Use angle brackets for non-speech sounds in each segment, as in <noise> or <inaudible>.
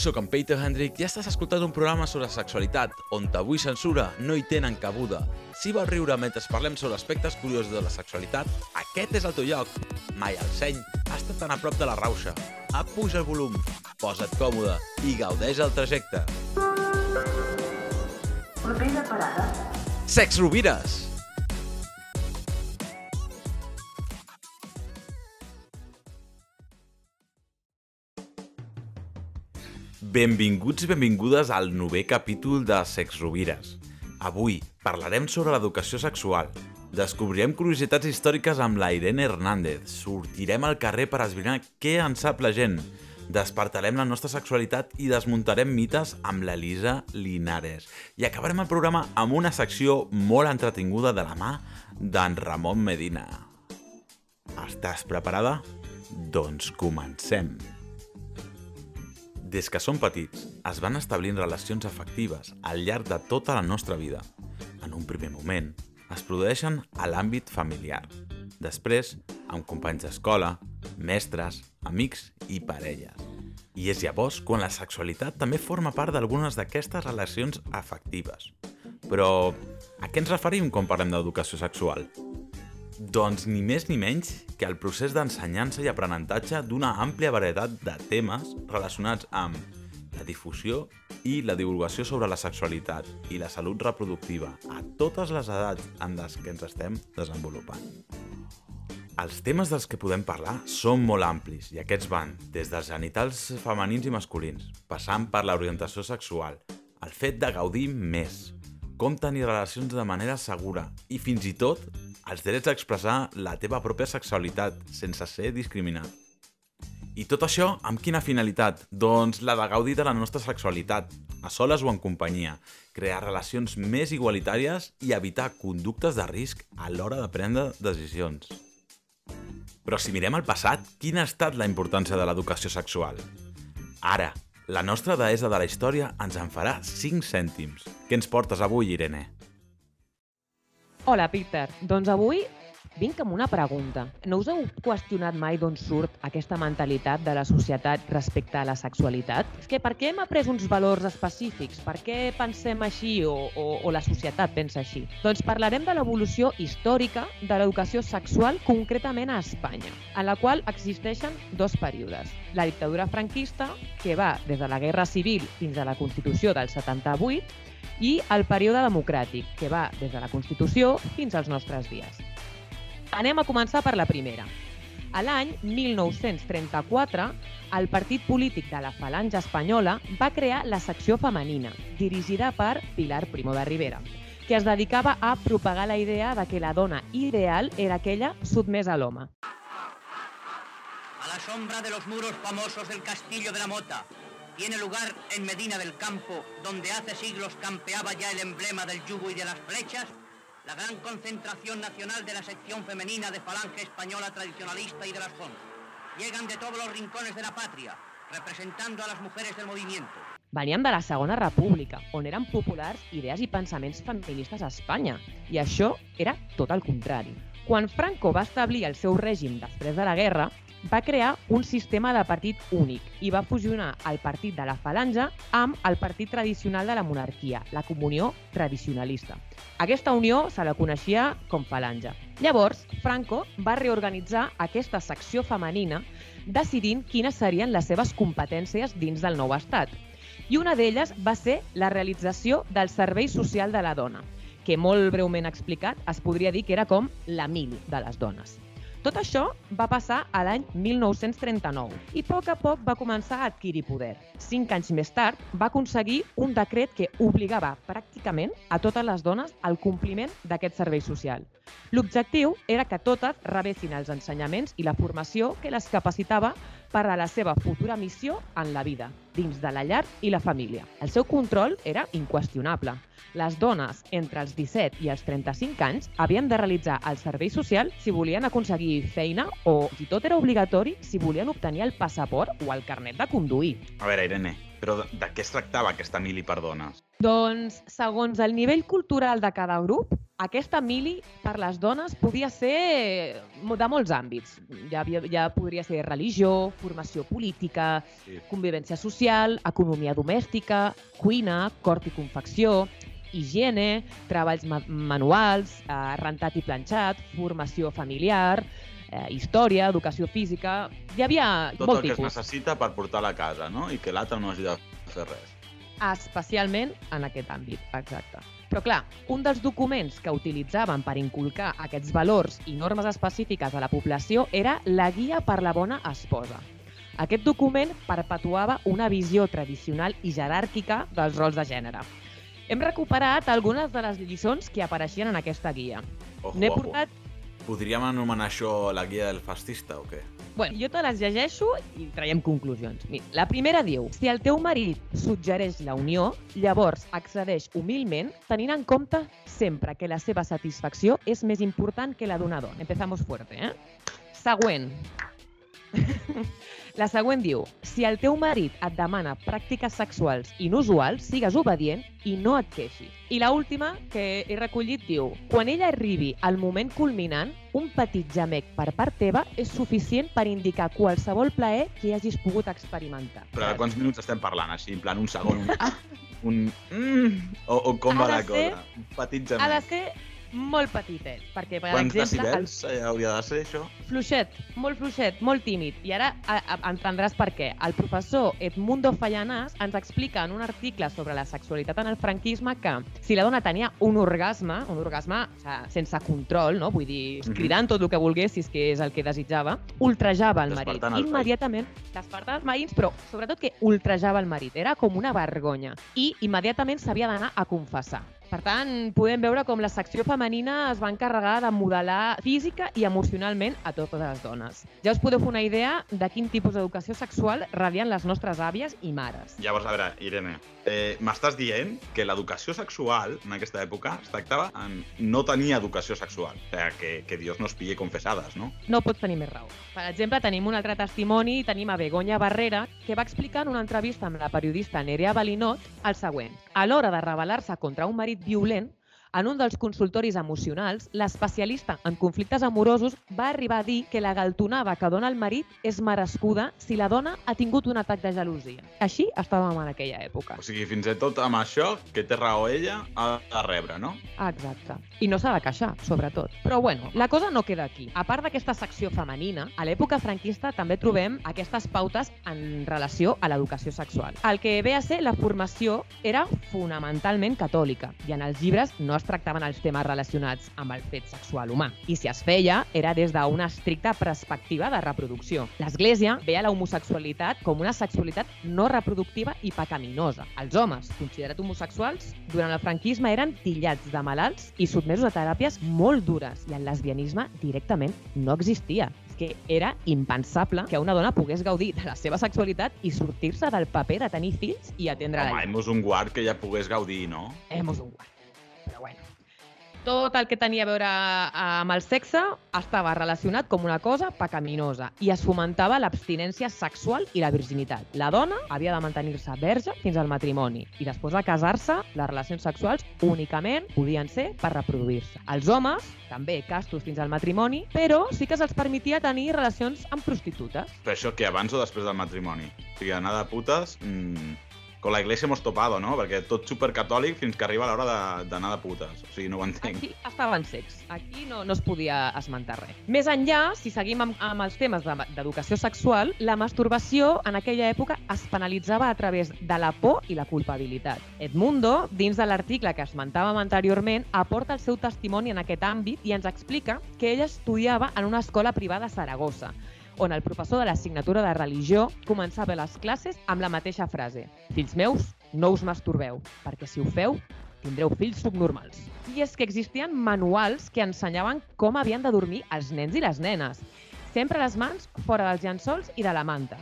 Soc en Peter Hendrick i estàs escoltant un programa sobre sexualitat on tabú i censura no hi tenen cabuda. Si vols riure mentre parlem sobre aspectes curiosos de la sexualitat, aquest és el teu lloc. Mai el seny ha estat tan a prop de la rauxa. Apuja el volum, posa't còmode i gaudeix el trajecte. Propera parada. Sex Rovires! Benvinguts i benvingudes al novè capítol de Sex Rovires. Avui parlarem sobre l'educació sexual. Descobrirem curiositats històriques amb la Irene Hernández. Sortirem al carrer per esbrinar què en sap la gent. Despertarem la nostra sexualitat i desmuntarem mites amb l'Elisa Linares. I acabarem el programa amb una secció molt entretinguda de la mà d'en Ramon Medina. Estàs preparada? Doncs comencem. Des que som petits, es van establint relacions afectives al llarg de tota la nostra vida. En un primer moment, es produeixen a l'àmbit familiar. Després, amb companys d'escola, mestres, amics i parelles. I és llavors quan la sexualitat també forma part d'algunes d'aquestes relacions afectives. Però a què ens referim quan parlem d'educació sexual? Doncs ni més ni menys que el procés d'ensenyança i aprenentatge d'una àmplia varietat de temes relacionats amb la difusió i la divulgació sobre la sexualitat i la salut reproductiva a totes les edats en les que ens estem desenvolupant. Els temes dels que podem parlar són molt amplis i aquests van des dels genitals femenins i masculins, passant per l'orientació sexual, el fet de gaudir més, com tenir relacions de manera segura i fins i tot els drets a expressar la teva pròpia sexualitat sense ser discriminat. I tot això amb quina finalitat? Doncs la de gaudir de la nostra sexualitat, a soles o en companyia, crear relacions més igualitàries i evitar conductes de risc a l'hora de prendre decisions. Però si mirem al passat, quina ha estat la importància de l'educació sexual? Ara, la nostra deessa de la història ens en farà 5 cèntims. Què ens portes avui, Irene? Hola, Peter. Doncs avui vinc amb una pregunta. No us heu qüestionat mai d'on surt aquesta mentalitat de la societat respecte a la sexualitat? És que per què hem après uns valors específics? Per què pensem així o, o, o la societat pensa així? Doncs parlarem de l'evolució històrica de l'educació sexual concretament a Espanya, en la qual existeixen dos períodes. La dictadura franquista, que va des de la Guerra Civil fins a la Constitució del 78, i el període democràtic, que va des de la Constitució fins als nostres dies. Anem a començar per la primera. A l'any 1934, el partit polític de la Falange Espanyola va crear la secció femenina, dirigida per Pilar Primo de Rivera, que es dedicava a propagar la idea de que la dona ideal era aquella sotmesa a l'home. A la sombra de los muros famosos del Castillo de la Mota, tiene lugar en Medina del Campo, donde hace siglos campeaba ya el emblema del yugo y de las flechas, la gran concentración nacional de la sección femenina de Falange Española Tradicionalista y de las FONS. Llegan de todos los rincones de la patria, representando a las mujeres del movimiento. Veníem de la Segona República, on eren populars idees i pensaments feministes a Espanya, i això era tot el contrari. Quan Franco va establir el seu règim després de la guerra, va crear un sistema de partit únic i va fusionar el partit de la Falange amb el partit tradicional de la monarquia, la Comunió Tradicionalista. Aquesta unió se la coneixia com Falange. Llavors, Franco va reorganitzar aquesta secció femenina decidint quines serien les seves competències dins del nou estat. I una d'elles va ser la realització del Servei Social de la Dona, que molt breument explicat es podria dir que era com la mil de les dones. Tot això va passar a l'any 1939 i a poc a poc va començar a adquirir poder. Cinc anys més tard va aconseguir un decret que obligava pràcticament a totes les dones al compliment d'aquest servei social. L'objectiu era que totes rebessin els ensenyaments i la formació que les capacitava per a la seva futura missió en la vida, dins de la llar i la família. El seu control era inqüestionable. Les dones entre els 17 i els 35 anys havien de realitzar el servei social si volien aconseguir feina o, si tot era obligatori, si volien obtenir el passaport o el carnet de conduir. A veure, Irene, però de, de què es tractava aquesta mili per dones? Doncs, segons el nivell cultural de cada grup, aquesta mili per les dones podia ser de molts àmbits. Ja, havia, ja podria ser religió, formació política, Sí. convivència social, economia domèstica, cuina, cort i confecció, higiene, treballs ma manuals, eh, rentat i planxat, formació familiar, eh, història, educació física... Hi havia Tot molt el que es tipus, necessita per portar a casa, no? I que l'altre no hagi de fer res. Especialment en aquest àmbit, exacte. Però clar, un dels documents que utilitzaven per inculcar aquests valors i normes específiques a la població era la Guia per la bona esposa. Aquest document perpetuava una visió tradicional i jeràrquica dels rols de gènere. Hem recuperat algunes de les lliçons que apareixien en aquesta guia. N'he portat Podríem anomenar això la guia del fascista o què? Bueno, jo te les llegeixo i traiem conclusions. Mira, la primera diu, si el teu marit suggereix la unió, llavors accedeix humilment, tenint en compte sempre que la seva satisfacció és més important que la d'una dona. Empezamos fuerte, eh? Següent. <laughs> La següent diu, si el teu marit et demana pràctiques sexuals inusuals, sigues obedient i no et queixis. I la última que he recollit diu, quan ella arribi al moment culminant, un petit gemec per part teva és suficient per indicar qualsevol plaer que hagis pogut experimentar. Però de quants minuts estem parlant? Així, en plan, un segon, <laughs> un... Un... Mm, o, o com Ha va la ser- cosa? Un petit Ha de gemec. ser molt petitet, perquè, per Quants exemple, el decibels eh, hauria de ser, això? fluixet, molt fluixet, molt tímid. I ara a, a, entendràs per què. El professor Edmundo Fallanàs ens explica en un article sobre la sexualitat en el franquisme que si la dona tenia un orgasme, un orgasme o sigui, sense control, no? vull dir, Mhm. cridant tot el que volgués, si és que és el que desitjava, ultrejava el marit. Veïns. Immediatament, despertant els veïns, però sobretot que ultrejava el marit. Era com una vergonya. I immediatament s'havia d'anar a confessar. Per tant, podem veure com la secció femenina es va encarregar de modelar física i emocionalment a totes les dones. Ja us podeu fer una idea de quin tipus d'educació sexual rebien les nostres àvies i mares. Llavors, a veure, Irene, eh, m'estàs dient que l'educació sexual en aquesta època es tractava en no tenir educació sexual. O sigui, que, que Dios nos pille confessades, no? No pots tenir més raó. Per exemple, tenim un altre testimoni, tenim a Begoña Barrera, que va explicar en una entrevista amb la periodista Nerea Balinot el següent. A l'hora de rebel·lar-se contra un marit violent, en un dels consultoris emocionals, l'especialista en conflictes amorosos va arribar a dir que la galtonada que dona el marit és merescuda si la dona ha tingut un atac de gelosia. Així estàvem en aquella època. O sigui, fins i tot amb això, que té raó ella, ha de rebre, no? Exacte. I no s'ha de queixar, sobretot. Però bueno, la cosa no queda aquí. A part d'aquesta secció femenina, a l'època franquista també trobem aquestes pautes en relació a l'educació sexual. El que ve a ser la formació era fonamentalment catòlica i en els llibres no es tractaven els temes relacionats amb el fet sexual humà. I si es feia, era des d'una estricta perspectiva de reproducció. L'Església veia la homosexualitat com una sexualitat no reproductiva i pecaminosa. Els homes, considerats homosexuals, durant el franquisme eren tillats de malalts i sotmesos a teràpies molt dures i el lesbianisme directament no existia. Que era impensable que una dona pogués gaudir de la seva sexualitat i sortir-se del paper de tenir fills i atendre Home, la hemos un guard que ja pogués gaudir, no? Hemos un guard. Tot el que tenia a veure amb el sexe estava relacionat com una cosa pecaminosa i es fomentava l'abstinència sexual i la virginitat. La dona havia de mantenir-se verge fins al matrimoni i després de casar-se, les relacions sexuals únicament podien ser per reproduir-se. Els homes, també castos fins al matrimoni, però sí que se'ls permetia tenir relacions amb prostitutes. Però això que abans o després del matrimoni? O sigui, anar de putes... Mmm, con la iglesia hemos topado, no? Perquè tot supercatòlic fins que arriba l'hora de- d'anar de, de putes. O sigui, no ho entenc. Aquí estaven secs. Aquí no, no es podia esmentar res. Més enllà, si seguim amb, amb els temes de- d'educació sexual, la masturbació en aquella època es penalitzava a través de la por i la culpabilitat. Edmundo, dins de l'article que esmentàvem anteriorment, aporta el seu testimoni en aquest àmbit i ens explica que ell estudiava en una escola privada a Saragossa, on el professor de l'assignatura de religió començava les classes amb la mateixa frase «Fills meus, no us masturbeu, perquè si ho feu, tindreu fills subnormals». I és que existien manuals que ensenyaven com havien de dormir els nens i les nenes. Sempre les mans fora dels llençols i de la manta.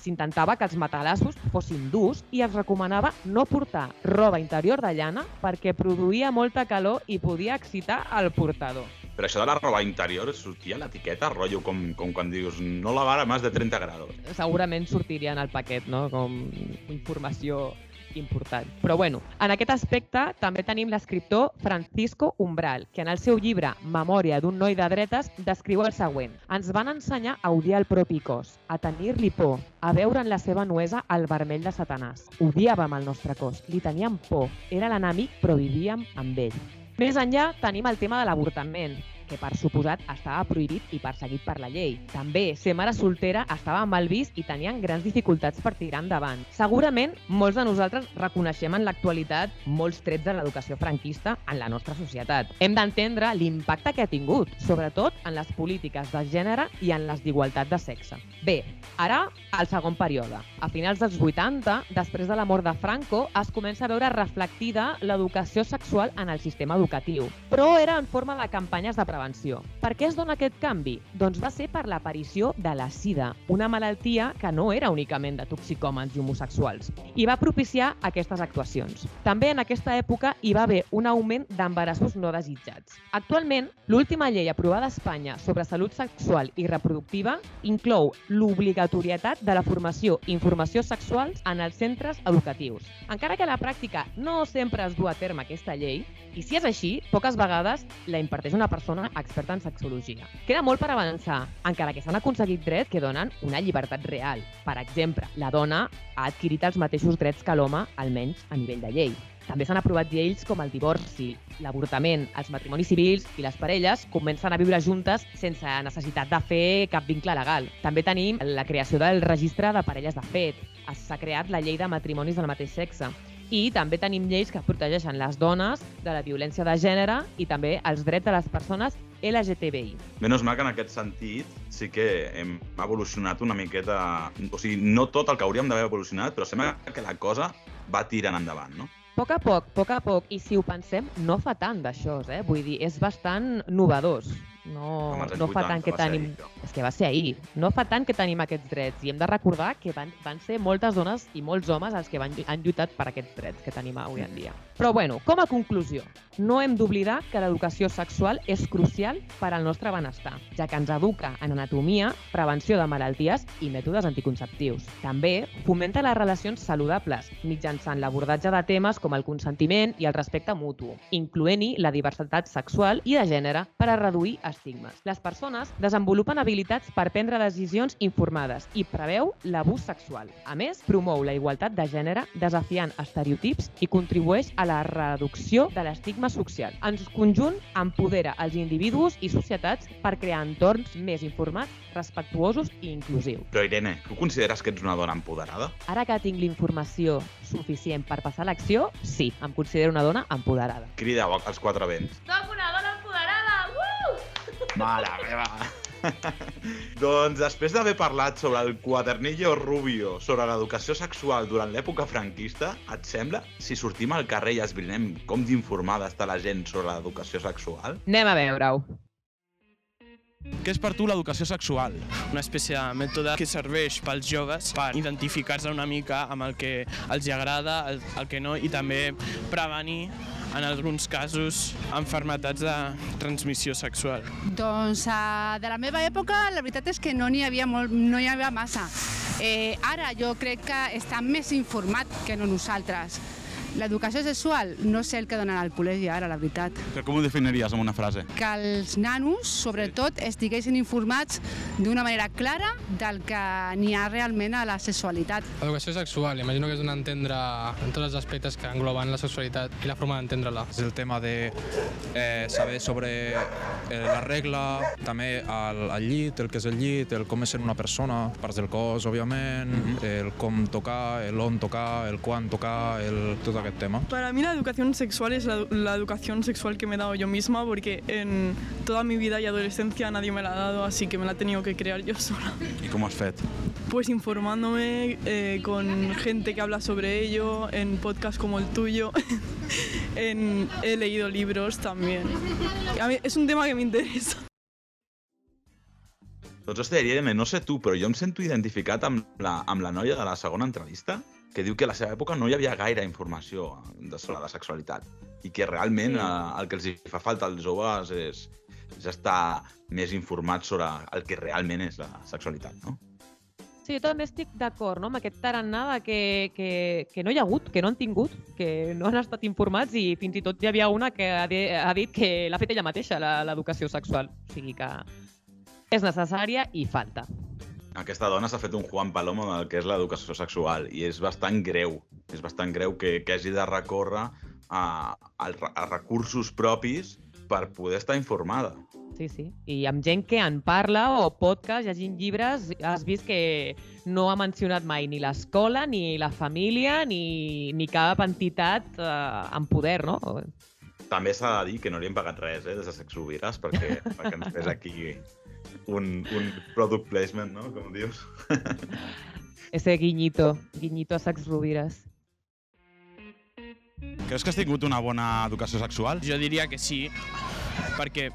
S'intentava que els matalassos fossin durs i es recomanava no portar roba interior de llana perquè produïa molta calor i podia excitar el portador. Però això de la roba interior sortia l'etiqueta, rotllo com, com quan dius no lavar a més de 30 grados. Segurament sortiria en el paquet, no? Com informació important. Però bueno, en aquest aspecte també tenim l'escriptor Francisco Umbral, que en el seu llibre Memòria d'un noi de dretes descriu el següent. Ens van ensenyar a odiar el propi cos, a tenir-li por, a veure en la seva nuesa el vermell de Satanàs. Odiàvem el nostre cos, li teníem por, era l'enemic però vivíem amb ell. Més enllà tenim el tema de l'avortament, que per suposat estava prohibit i perseguit per la llei. També ser mare soltera estava mal vist i tenien grans dificultats per tirar endavant. Segurament molts de nosaltres reconeixem en l'actualitat molts trets de l'educació franquista en la nostra societat. Hem d'entendre l'impacte que ha tingut, sobretot en les polítiques de gènere i en les d'igualtat de sexe. Bé, ara el segon període. A finals dels 80, després de la mort de Franco, es comença a veure reflectida l'educació sexual en el sistema educatiu, però era en forma de campanyes de prevenció prevenció. Per què es dona aquest canvi? Doncs va ser per l'aparició de la sida, una malaltia que no era únicament de toxicòmens i homosexuals, i va propiciar aquestes actuacions. També en aquesta època hi va haver un augment d'embarassos no desitjats. Actualment, l'última llei aprovada a Espanya sobre salut sexual i reproductiva inclou l'obligatorietat de la formació i informació sexuals en els centres educatius. Encara que a la pràctica no sempre es du a terme aquesta llei, i si és així, poques vegades la imparteix una persona experta en sexologia. Queda molt per avançar, encara que s'han aconseguit drets que donen una llibertat real. Per exemple, la dona ha adquirit els mateixos drets que l'home, almenys a nivell de llei. També s'han aprovat lleis com el divorci, l'avortament, els matrimonis civils i les parelles comencen a viure juntes sense necessitat de fer cap vincle legal. També tenim la creació del registre de parelles de fet. S'ha creat la llei de matrimonis del mateix sexe i també tenim lleis que protegeixen les dones de la violència de gènere i també els drets de les persones LGTBI. Menys mal que en aquest sentit sí que hem evolucionat una miqueta... O sigui, no tot el que hauríem d'haver evolucionat, però sembla que la cosa va tirant endavant, no? A poc a poc, a poc a poc, i si ho pensem, no fa tant d'això, eh? Vull dir, és bastant novedós. No, no fa tant que tenim... Ahir, és que va ser ahir. No fa tant que tenim aquests drets i hem de recordar que van, van ser moltes dones i molts homes els que van, han lluitat per aquests drets que tenim avui en dia. Però bueno, com a conclusió, no hem d'oblidar que l'educació sexual és crucial per al nostre benestar, ja que ens educa en anatomia, prevenció de malalties i mètodes anticonceptius. També fomenta les relacions saludables mitjançant l'abordatge de temes com el consentiment i el respecte mutu, incloent-hi la diversitat sexual i de gènere per a reduir estigmes. Les persones desenvolupen habilitats per prendre decisions informades i preveu l'abús sexual. A més, promou la igualtat de gènere desafiant estereotips i contribueix a la reducció de l'estigma social. En conjunt, empodera els individus i societats per crear entorns més informats, respectuosos i inclusius. Però Irene, tu consideres que ets una dona empoderada? Ara que tinc l'informació suficient per passar l'acció, sí, em considero una dona empoderada. Crideu als quatre vents. Soc una dona empoderada! Mare <laughs> meva! doncs després d'haver parlat sobre el quadernillo rubio, sobre l'educació sexual durant l'època franquista, et sembla si sortim al carrer i esbrinem com d'informada està la gent sobre l'educació sexual? Anem a veure-ho. Què és per tu l'educació sexual? Una espècie de mètode que serveix pels joves per identificar-se una mica amb el que els agrada, el, el que no, i també prevenir en alguns casos, enfermetats de transmissió sexual? Doncs uh, de la meva època la veritat és que no n'hi havia, molt, no hi havia massa. Eh, ara jo crec que està més informat que no nosaltres. L'educació sexual no sé el que donen al col·legi ara, la veritat. Però com ho definiries amb una frase? Que els nanos, sobretot, estiguessin informats d'una manera clara del que n'hi ha realment a la sexualitat. L'educació sexual, imagino que és donar a entendre en tots els aspectes que engloben la sexualitat i la forma d'entendre-la. És el tema de eh, saber sobre eh, la regla, també el, el llit, el que és el llit, el com és ser una persona, parts del cos, òbviament, mm -hmm. el com tocar, el on tocar, el quan tocar, el, tot aquest tema? Para mí la educación sexual es la, la, educación sexual que me he dado yo misma porque en toda mi vida y adolescencia nadie me la ha dado, así que me la he tenido que crear yo <laughs> sola. ¿Y cómo has fet? Pues informándome eh, con gente que habla sobre ello, en podcasts como el tuyo, <laughs> en, he leído libros también. A mí es un tema que me interesa. Doncs hòstia, Irene, no sé tu, però jo em sento identificat amb la, amb la noia de la segona entrevista que diu que a la seva època no hi havia gaire informació de sobre la sexualitat i que realment sí. eh, el que els fa falta als joves és, és estar més informats sobre el que realment és la sexualitat, no? Sí, jo també estic d'acord no? amb aquest tarannà que, que, que no hi ha hagut, que no han tingut, que no han estat informats i fins i tot hi havia una que ha, de, ha dit que l'ha fet ella mateixa, la- l'educació sexual. O sigui que és necessària i falta. Aquesta dona s'ha fet un Juan Palomo del que és l'educació sexual i és bastant greu. És bastant greu que, que hagi de recórrer a, a, a recursos propis per poder estar informada. Sí, sí. I amb gent que en parla o podcast, llegint llibres, has vist que no ha mencionat mai ni l'escola, ni la família, ni, ni cap entitat eh, amb poder, no? També s'ha de dir que no li hem pagat res, eh, des de Sexovires, perquè, perquè ens fes aquí un, un product placement, no?, com dius. <laughs> Ese guiñito, guiñito a Sax Rubires. Creus que has tingut una bona educació sexual? Jo diria que sí, perquè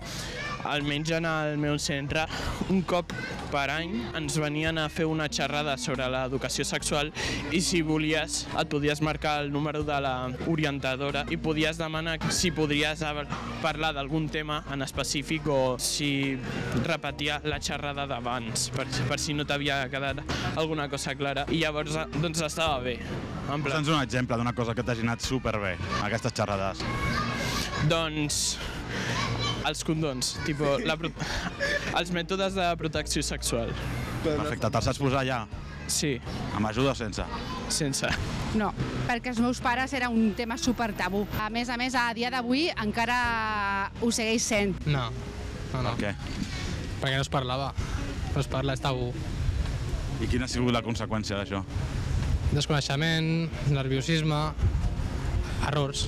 almenys en el meu centre, un cop per any ens venien a fer una xerrada sobre l'educació sexual i si volies et podies marcar el número de la orientadora i podies demanar si podries parlar d'algun tema en específic o si repetia la xerrada d'abans, per, per si no t'havia quedat alguna cosa clara. I llavors doncs estava bé. Posa'ns un exemple d'una cosa que t'hagi anat superbé, aquestes xerrades. Doncs els condons, tipo, la pro... <laughs> els mètodes de protecció sexual. Perfecte, te'ls saps posar ja? Sí. Amb ajuda o sense? Sense. No, perquè els meus pares era un tema super tabú. A més a més, a dia d'avui encara ho segueix sent. No, no, no. Per què? Perquè no es parlava. No es parla, és tabú. I quina ha sigut la conseqüència d'això? Desconeixement, nerviosisme, errors.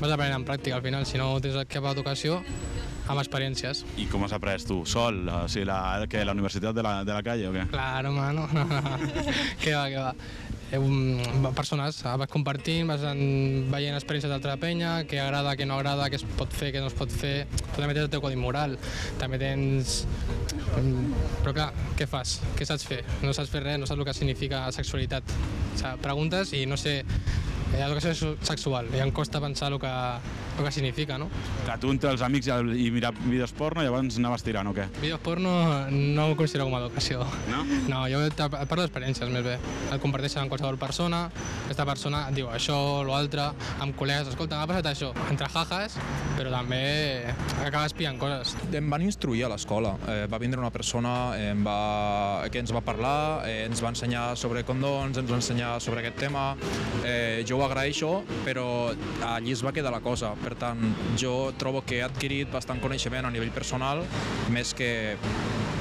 Vas aprenent en pràctica al final, si no tens cap educació, amb experiències. I com has après tu? Sol? O sigui, la, que, la universitat de la, de la calle o què? Claro, mano. No, no. què va, què va. Eh, um, persones, eh, vas compartint, vas en, veient experiències d'altra penya, què agrada, què no agrada, què es pot fer, què no es pot fer. Tu també tens el teu codi moral, també tens... Però clar, què fas? Què saps fer? No saps fer res, no saps el que significa sexualitat. O sigui, preguntes i no sé, educació sexu- sexual, i em costa pensar el que, el que significa, no? Clar, tu entre els amics i, mirar vídeos porno i llavors anaves tirant o què? Vídeos porno no ho considero com a educació. No? No, jo parlo d'experiències més bé. El comparteixen amb qualsevol persona, aquesta persona et diu això, l'altre, amb col·legues, escolta, m'ha passat això, entre jajas, però també acaba espiant coses. Em van instruir a l'escola. Eh, va vindre una persona em va, que ens va parlar, eh, ens va ensenyar sobre condons, ens va ensenyar sobre aquest tema. Eh, jo ho agraeixo, però allí es va quedar la cosa. Per tant, jo trobo que he adquirit bastant coneixement a nivell personal més que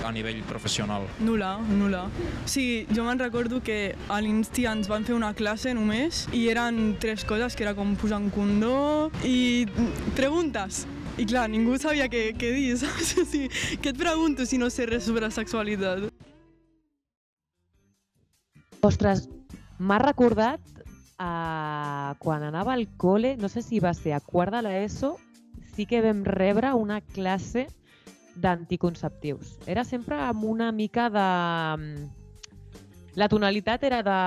a nivell professional. Nula, nula. Sí, jo me'n recordo que a l'Insti ens van fer una classe només i eren tres coses, que era com posar un condó i preguntes. I clar, ningú sabia què, què dir, <laughs> saps? O sigui, què et pregunto si no sé res sobre sexualitat? Ostres, m'ha recordat uh, quan anava al col·le, no sé si va ser a quart de l'ESO, sí que vam rebre una classe d'anticonceptius. Era sempre amb una mica de... La tonalitat era de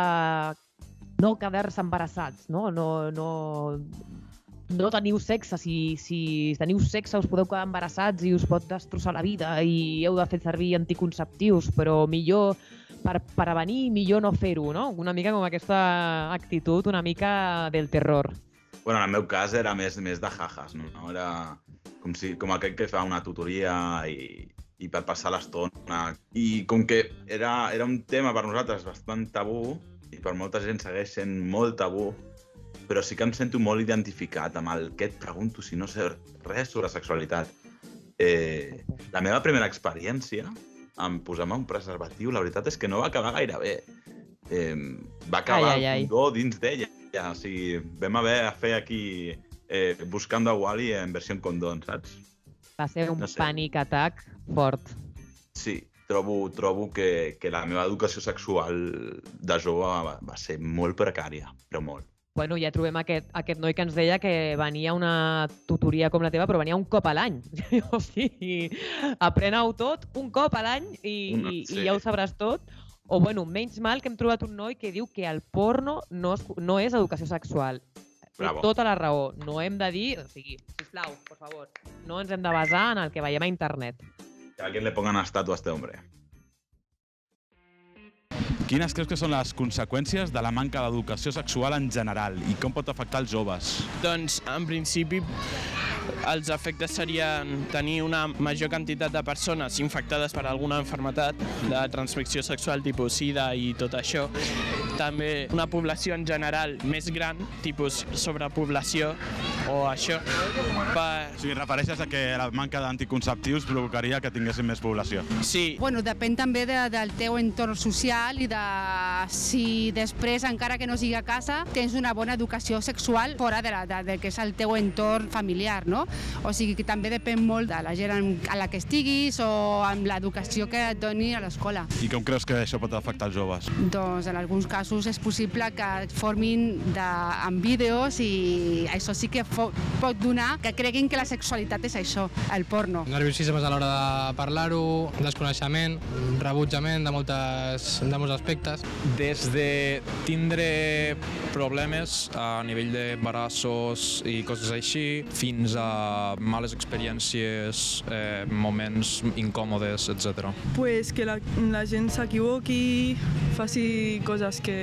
no quedar-se embarassats, no? No, no, no teniu sexe, si, si teniu sexe us podeu quedar embarassats i us pot destrossar la vida i heu de fer servir anticonceptius, però millor per prevenir, millor no fer-ho, no? Una mica com aquesta actitud, una mica del terror. Bueno, en el meu cas era més, més de jajas, no? Era com, si, com aquell que fa una tutoria i, i per passar l'estona. I com que era, era un tema per nosaltres bastant tabú, i per molta gent segueix sent molt tabú, però sí que em sento molt identificat amb el que et pregunto si no sé res sobre sexualitat. Eh, la meva primera experiència en posar-me un preservatiu, la veritat és que no va acabar gaire bé. Eh, va acabar Ai, ai, ai. condó dins d'ella. Ja, o sigui, vam haver de fer aquí eh, Buscando a Wally en versió condón, saps? Va ser un No sé. pànic atac fort. Sí, trobo, trobo que, que la meva educació sexual de jove va, va ser molt precària, però molt. Bueno, ja trobem aquest, aquest noi que ens deia que venia a una tutoria com la teva, però venia un cop a l'any. <laughs> o sigui, apreneu tot un cop a l'any i, i, sí. i ja ho sabràs tot. O, bueno, menys mal que hem trobat un noi que diu que el porno no és, no és educació sexual. Té Bravo. tota la raó. No hem de dir... O sigui, sisplau, por favor, no ens hem de basar en el que veiem a internet. Que alguien le pongan estatua a este hombre. Quines creus que són les conseqüències de la manca d'educació sexual en general i com pot afectar els joves? Doncs, en principi, els efectes serien tenir una major quantitat de persones infectades per alguna enfermetat de transmissió sexual tipus sida i tot això. També una població en general més gran, tipus sobrepoblació o això. Per... O sigui, refereixes a que la manca d'anticonceptius provocaria que tinguéssim més població. Sí. Bueno, depèn també de, del teu entorn social i de si després, encara que no sigui a casa, tens una bona educació sexual fora de, la, de, de que és el teu entorn familiar, no? O sigui que també depèn molt de la gent en- a la que estiguis o amb l'educació que et doni a l'escola. I com creus que això pot afectar els joves? Doncs en alguns casos és possible que et formin de, amb vídeos i això sí que fo, pot donar que creguin que la sexualitat és això, el porno. Nerviosismes a l'hora de parlar-ho, desconeixement, rebutjament de, moltes, de molts aspectes. Des de tindre problemes a nivell d'embarassos i coses així, fins a males experiències, eh, moments incòmodes, etc. Pues que la, la gent s'equivoqui, faci coses que,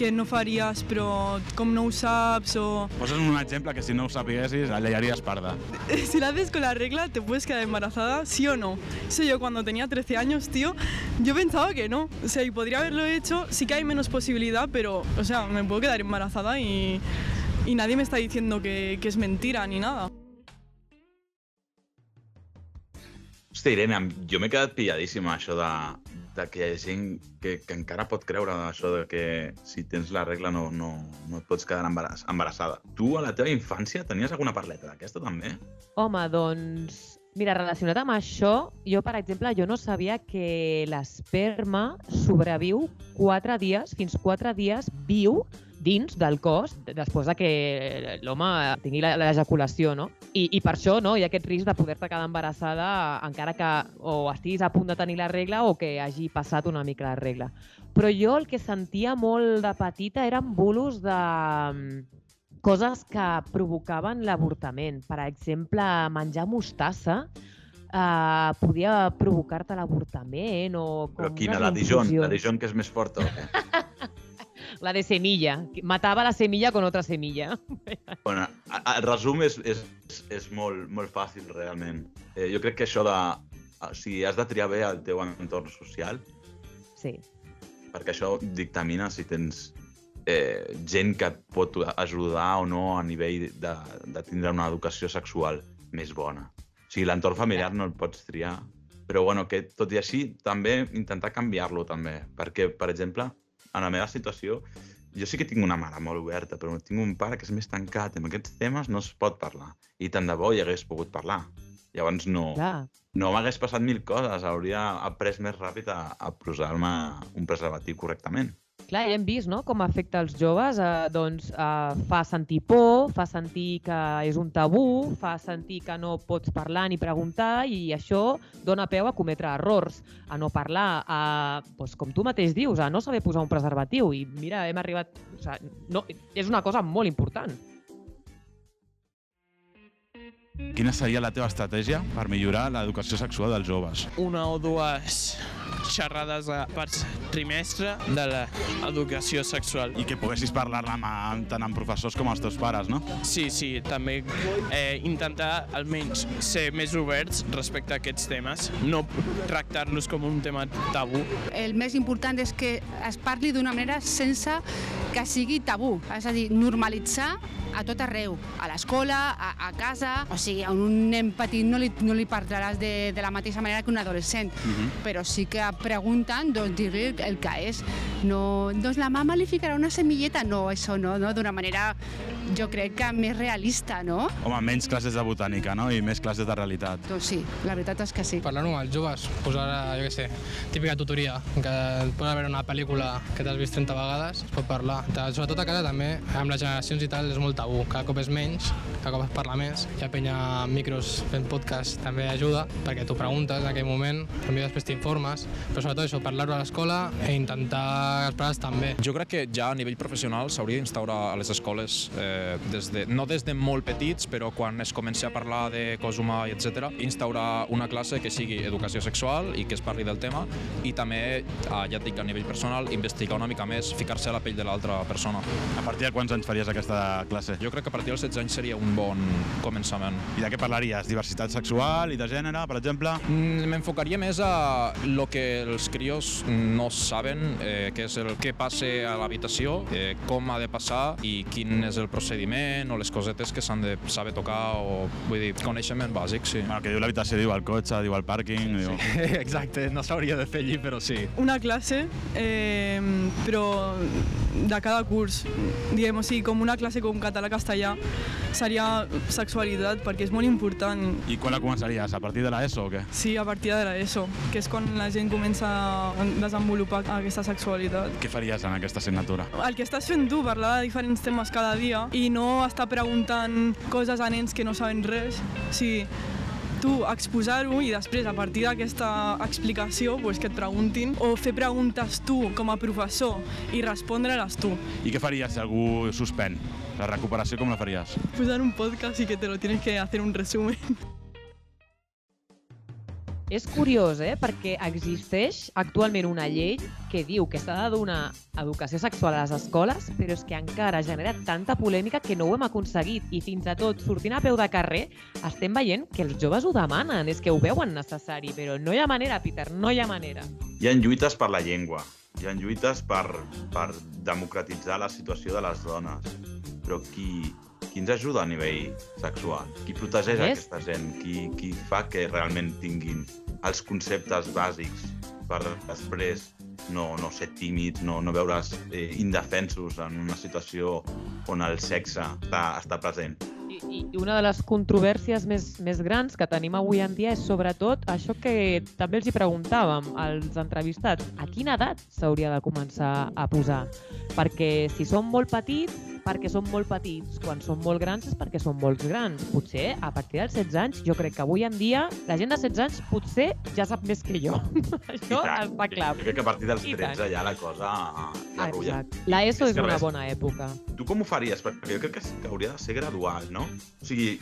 que no faries però com no ho saps o... Posa'ns un exemple que si no ho sapiguessis, allegaries parda. Si la haces con la regla te puedes quedar embarazada, sí o no. Eso yo cuando tenía 13 años, tío, yo pensaba que no. O sea, y podría haberlo hecho, sí que hay menos posibilidad, pero, o sea, me puedo quedar embarazada y, y nadie me está diciendo que, que es mentira ni nada. Hòstia, Irene, jo m'he quedat pilladíssim això de, de que hi ha gent que, que encara pot creure això de que si tens la regla no, no, no et pots quedar embarass, embarassada. Tu, a la teva infància, tenies alguna parleta d'aquesta, també? Home, doncs... Mira, relacionat amb això, jo, per exemple, jo no sabia que l'esperma sobreviu quatre dies, fins quatre dies viu dins del cos després de que l'home tingui la- l'ejaculació, no? I, I per això no, hi ha aquest risc de poder-te quedar embarassada encara que o estiguis a punt de tenir la regla o que hagi passat una mica la regla. Però jo el que sentia molt de petita eren bulos de mm, coses que provocaven l'avortament. Per exemple, menjar mostassa eh, podia provocar-te l'avortament o com Però quina, la Dijon? La Dijon que és més forta o què? <laughs> La de semilla. Matava la semilla con otra semilla. <laughs> Bueno, el resum és, és, és molt, molt fàcil, realment. Eh, jo crec que això de... O sigui, has de triar bé el teu entorn social, Sí. perquè això dictamina si tens eh, gent que et pot ajudar o no a nivell de, de tindre una educació sexual més bona. O sigui, l'entorn familiar no el pots triar, però bueno, que tot i així també intentar canviar-lo també, perquè, per exemple, en la meva situació, jo sí que tinc una mare molt oberta, però tinc un pare que és més tancat, amb aquests temes no es pot parlar. I tant de bo hi hagués pogut parlar. Llavors no, Clar. no m'hagués passat mil coses, hauria après més ràpid a, a posar-me un preservatiu correctament. Clar, ja hem vist no? com afecta els joves. Eh, doncs eh, fa sentir por, fa sentir que és un tabú, fa sentir que no pots parlar ni preguntar i això dona peu a cometre errors, a no parlar, a, doncs, com tu mateix dius, a no saber posar un preservatiu. I mira, hem arribat... O sigui, no, és una cosa molt important. Quina seria la teva estratègia per millorar l'educació sexual dels joves? una o dues xerrades a- per trimestre de l'educació sexual. I que poguessis parlar-ne amb, amb, tant amb professors com els teus pares, no? Sí, sí, també eh, intentar almenys ser més oberts respecte a aquests temes, no tractar-los com un tema tabú. El més important és que es parli d'una manera sense que sigui tabú, és a dir, normalitzar a tot arreu, a l'escola, a, a casa, o sigui, a un nen petit no li, no li parlaràs de, de la mateixa manera que un adolescent, però sí que doncs dir-li el que és. No, doncs la mama li ficarà una semilleta? No, això no, no d'una manera, jo crec que més realista, no? Home, menys classes de botànica, no? I més classes de realitat. Doncs sí, la veritat és que sí. Parlant amb els joves, posar, jo què sé, típica tutoria, que et pot veure una pel·lícula que t'has vist 30 vegades, es pot parlar. Sobretot a casa també, amb les generacions i tal, és molt tabú. Cada cop és menys, cada cop es parla més. Hi ha penya amb micros fent podcast també ajuda, perquè tu preguntes en aquell moment, potser després t'informes, però sobretot això, parlar-ho a l'escola i intentar que els pares també. Jo crec que ja a nivell professional s'hauria d'instaurar a les escoles, eh, des de, no des de molt petits, però quan es comenci a parlar de cos humà i etc, instaurar una classe que sigui educació sexual i que es parli del tema i també, eh, ja et dic, a nivell personal, investigar una mica més, ficar-se a la pell de l'altra persona. A partir de quants anys faries aquesta classe? Jo crec que a partir dels 16 anys seria un bon començament. I de què parlaries? Diversitat sexual i de gènere, per exemple? Mm, M'enfocaria més a lo que els crios no saben, eh, que és el que passa a l'habitació, eh, com ha de passar i quin és el procediment o les cosetes que s'han de saber tocar o, vull dir, coneixement bàsic, sí. Bueno, que diu l'habitació, diu el cotxe, diu el pàrquing... Diu... <laughs> Exacte, no s'hauria de fer allí, però sí. Una classe, eh, però de cada curs, diguem, o sigui, com una classe com català-castellà, seria sexualitat, perquè és molt important. I quan la començaries? A partir de l'ESO o què? Sí, a partir de l'ESO, que és quan la gent comença a desenvolupar aquesta sexualitat. Què faries en aquesta assignatura? El que estàs fent tu, parlar de diferents temes cada dia i no estar preguntant coses a nens que no saben res. O sigui, tu exposar-ho i després a partir d'aquesta explicació pues, que et preguntin o fer preguntes tu com a professor i respondre-les tu. I què faries si algú suspèn? La recuperació com la faries? Posar un podcast y que te lo tienes que hacer un resumen. <laughs> És curiós, eh? perquè existeix actualment una llei que diu que s'ha de donar educació sexual a les escoles, però és que encara genera tanta polèmica que no ho hem aconseguit. I fins a tot, sortint a peu de carrer, estem veient que els joves ho demanen, és que ho veuen necessari, però no hi ha manera, Peter, no hi ha manera. Hi ha lluites per la llengua, hi ha lluites per, per democratitzar la situació de les dones, però qui, qui ens ajuda a nivell sexual? Qui protegeix Més? aquesta gent? Qui, qui fa que realment tinguin els conceptes bàsics per després no, no ser tímids, no, no veure's eh, indefensos en una situació on el sexe està, està present? I, I una de les controvèrsies més, més grans que tenim avui en dia és sobretot això que també els hi preguntàvem als entrevistats. A quina edat s'hauria de començar a posar? Perquè si són molt petits, perquè són molt petits. Quan són molt grans és perquè són molt grans. Potser a partir dels 16 anys, jo crec que avui en dia la gent de 16 anys potser ja sap més que jo. <laughs> Això està clar. Jo crec que a partir dels I 13 tant. ja la cosa ja rutlla. Exacte. La ESO És és una res. bona època. Tu com ho faries? Perquè jo crec que, que hauria de ser gradual, no? O sigui,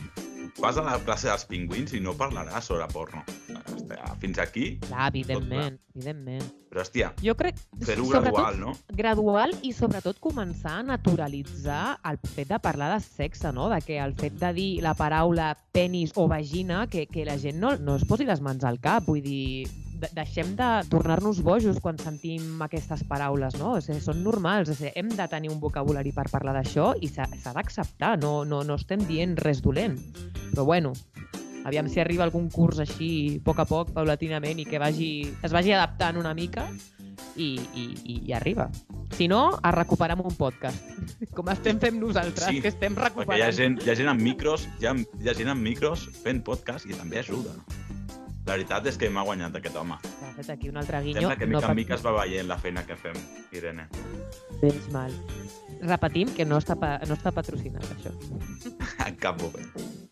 vas a la classe dels pingüins i no parlaràs sobre porno. Hòstia, fins aquí, Clar, evidentment, evidentment. però hòstia, Jo crec, fer-ho gradual, no? gradual i sobretot començar a naturalitzar el fet de parlar de sexe, no? De que el fet de dir la paraula penis o vagina, que, que la gent no, no es posi les mans al cap, vull dir, deixem de tornar-nos bojos quan sentim aquestes paraules, no? O sigui, són normals, o sigui, hem de tenir un vocabulari per parlar d'això i s'ha d'acceptar, no, no, no estem dient res dolent. Però bueno, aviam si arriba algun curs així, a poc a poc, paulatinament, i que vagi, es vagi adaptant una mica i, i, i, i arriba. Si no, a recuperar amb un podcast, <laughs> com estem fent nosaltres, Sí, que estem recuperant. hi ha gent, hi ha gent amb micros, hi ha, hi ha gent amb micros fent podcast i també ajuda. La veritat és que m'ha guanyat aquest home. Ha fet aquí un altre guinyo. Sembla que mica no en mica es va veient la feina que fem, Irene. Menys mal. Repetim que no està, pa, no està patrocinat, això. <laughs> En cap moment.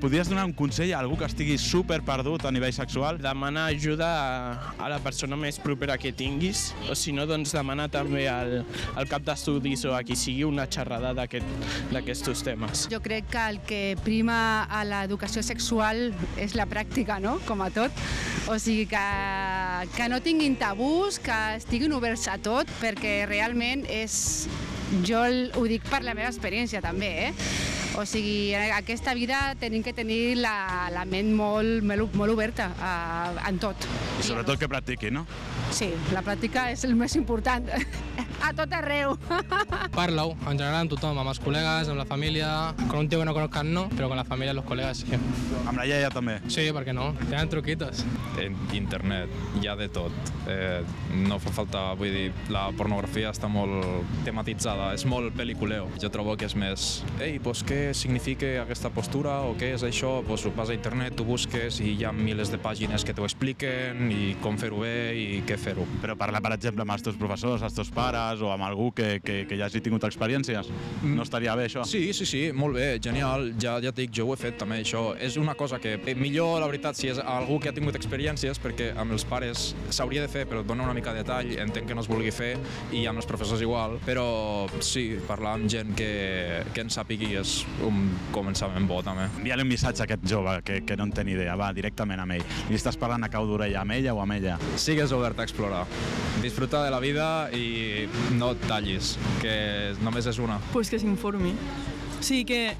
Podries donar un consell a algú que estigui super perdut a nivell sexual? Demana ajuda a, a la persona més propera que tinguis, o si no, doncs demana també al, al cap d'estudis o a qui sigui una xerrada d'aquest- d'aquests temes. Jo crec que el que prima a l'educació sexual és la pràctica, no? Com a tot. O sigui, que, que no tinguin tabús, que estiguin oberts a tot, perquè realment és... Jo el- ho dic per la meva experiència, també, eh? O sigui, en aquesta vida tenim que tenir la, la ment molt, molt, molt oberta a, en tot. I sobretot que practiqui, no? Sí, la pràctica és el més important. <laughs> A tot arreu. <laughs> Parla-ho, en general amb tothom, amb els col·legues, amb la família, con un tio que no conozcan no, però con la família i los col·legues sí. Amb la iaia també? Sí, per què no? Tenen truquitos. En internet hi ha de tot. Eh, no fa falta, vull dir, la pornografia està molt tematitzada, és molt pel·liculeo. Jo trobo que és més, ei, pues què significa aquesta postura o què és això? Pues vas a internet, tu busques i hi ha milers de pàgines que t'ho expliquen i com fer-ho bé i què fer-ho. Però parlar, per exemple, amb els teus professors, els teus pares o amb algú que, que, que ja hagi tingut experiències, no estaria bé això? Sí, sí, sí, molt bé, genial. Ja, ja dic, jo ho he fet també, això. És una cosa que eh, millor, la veritat, si és algú que ha tingut experiències, perquè amb els pares s'hauria de fer, però et dona una mica de detall, entenc que no es vulgui fer, i amb els professors igual, però sí, parlar amb gent que, que en sàpigui és un començament bo també. Envia-li un missatge a aquest jove que, que no en té ni idea, va, directament amb ell. Li estàs parlant a cau d'orella amb ella o amb ella? Sigues obert a explorar. Disfruta de la vida i no et tallis, que només és una. pues que s'informi. Sí, que,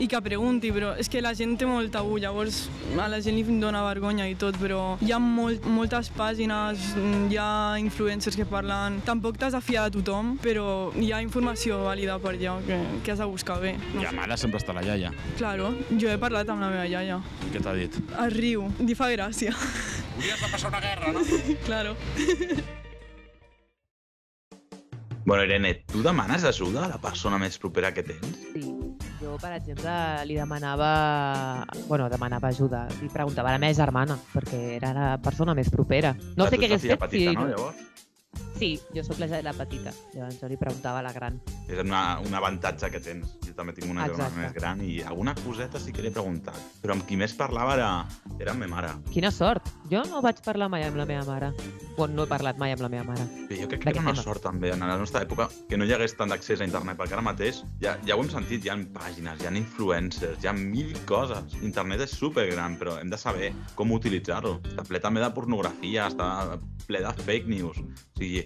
i que pregunti, però és que la gent té molt tabú, llavors a la gent li dona vergonya i tot, però hi ha molt, moltes pàgines, hi ha influencers que parlen... Tampoc t'has de fiar de tothom, però hi ha informació vàlida per allà que, que has de buscar bé. I a mare sempre està la iaia. Claro, jo he parlat amb la meva iaia. Què t'ha dit? Es riu, li fa gràcia. Hauries de passar una guerra, no? <laughs> claro. <laughs> Bueno, Irene, tu demanes ajuda a la persona més propera que tens? Sí. Jo, per exemple, li demanava... Bueno, demanava ajuda. Li preguntava a la meva germana, perquè era la persona més propera. No sé què hagués fet petita, si... no, llavors? Sí, jo sóc la, la petita. Llavors jo li preguntava a la gran. És una, un avantatge que tens. Jo també tinc una germana més gran i alguna coseta sí que li he preguntat. Però amb qui més parlava era, era amb ma mare. Quina sort! Jo no vaig parlar mai amb la meva mare. Bueno, no he parlat mai amb la meva mare. Bé, jo crec que era una sort també en la nostra època que no hi hagués tant d'accés a internet, perquè ara mateix ja, ja ho hem sentit, hi ha pàgines, hi ha influencers, hi ha mil coses. Internet és supergran, però hem de saber com utilitzar-lo. Està ple també de pornografia, està ple de fake news. O sigui,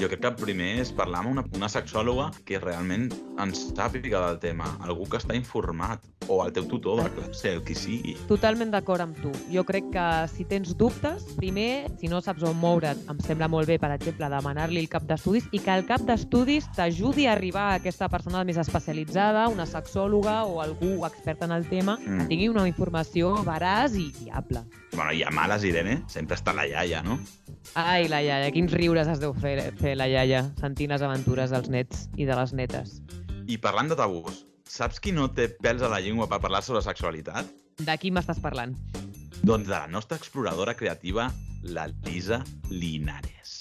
jo crec que el primer és parlar amb una, una sexòloga que realment ens sàpiga del tema, algú que està informat, o el teu tutor de classe, el qui sigui. Totalment d'acord amb tu. Jo crec que si tens dubtes, primer, si no saps on moure't, em sembla molt bé, per exemple, demanar-li el cap d'estudis i que el cap d'estudis t'ajudi a arribar a aquesta persona més especialitzada, una sexòloga o algú expert en el tema, Mm. que tingui una informació veraç i fiable. Bueno, i a males, Irene, sempre està la iaia, no? Ai, la iaia, quins riures es deu fer, fer la iaia sentint les aventures dels nets i de les netes. I parlant de tabús, saps qui no té pèls a la llengua per parlar sobre sexualitat? De qui m'estàs parlant? Doncs de la nostra exploradora creativa, la Lisa Linares.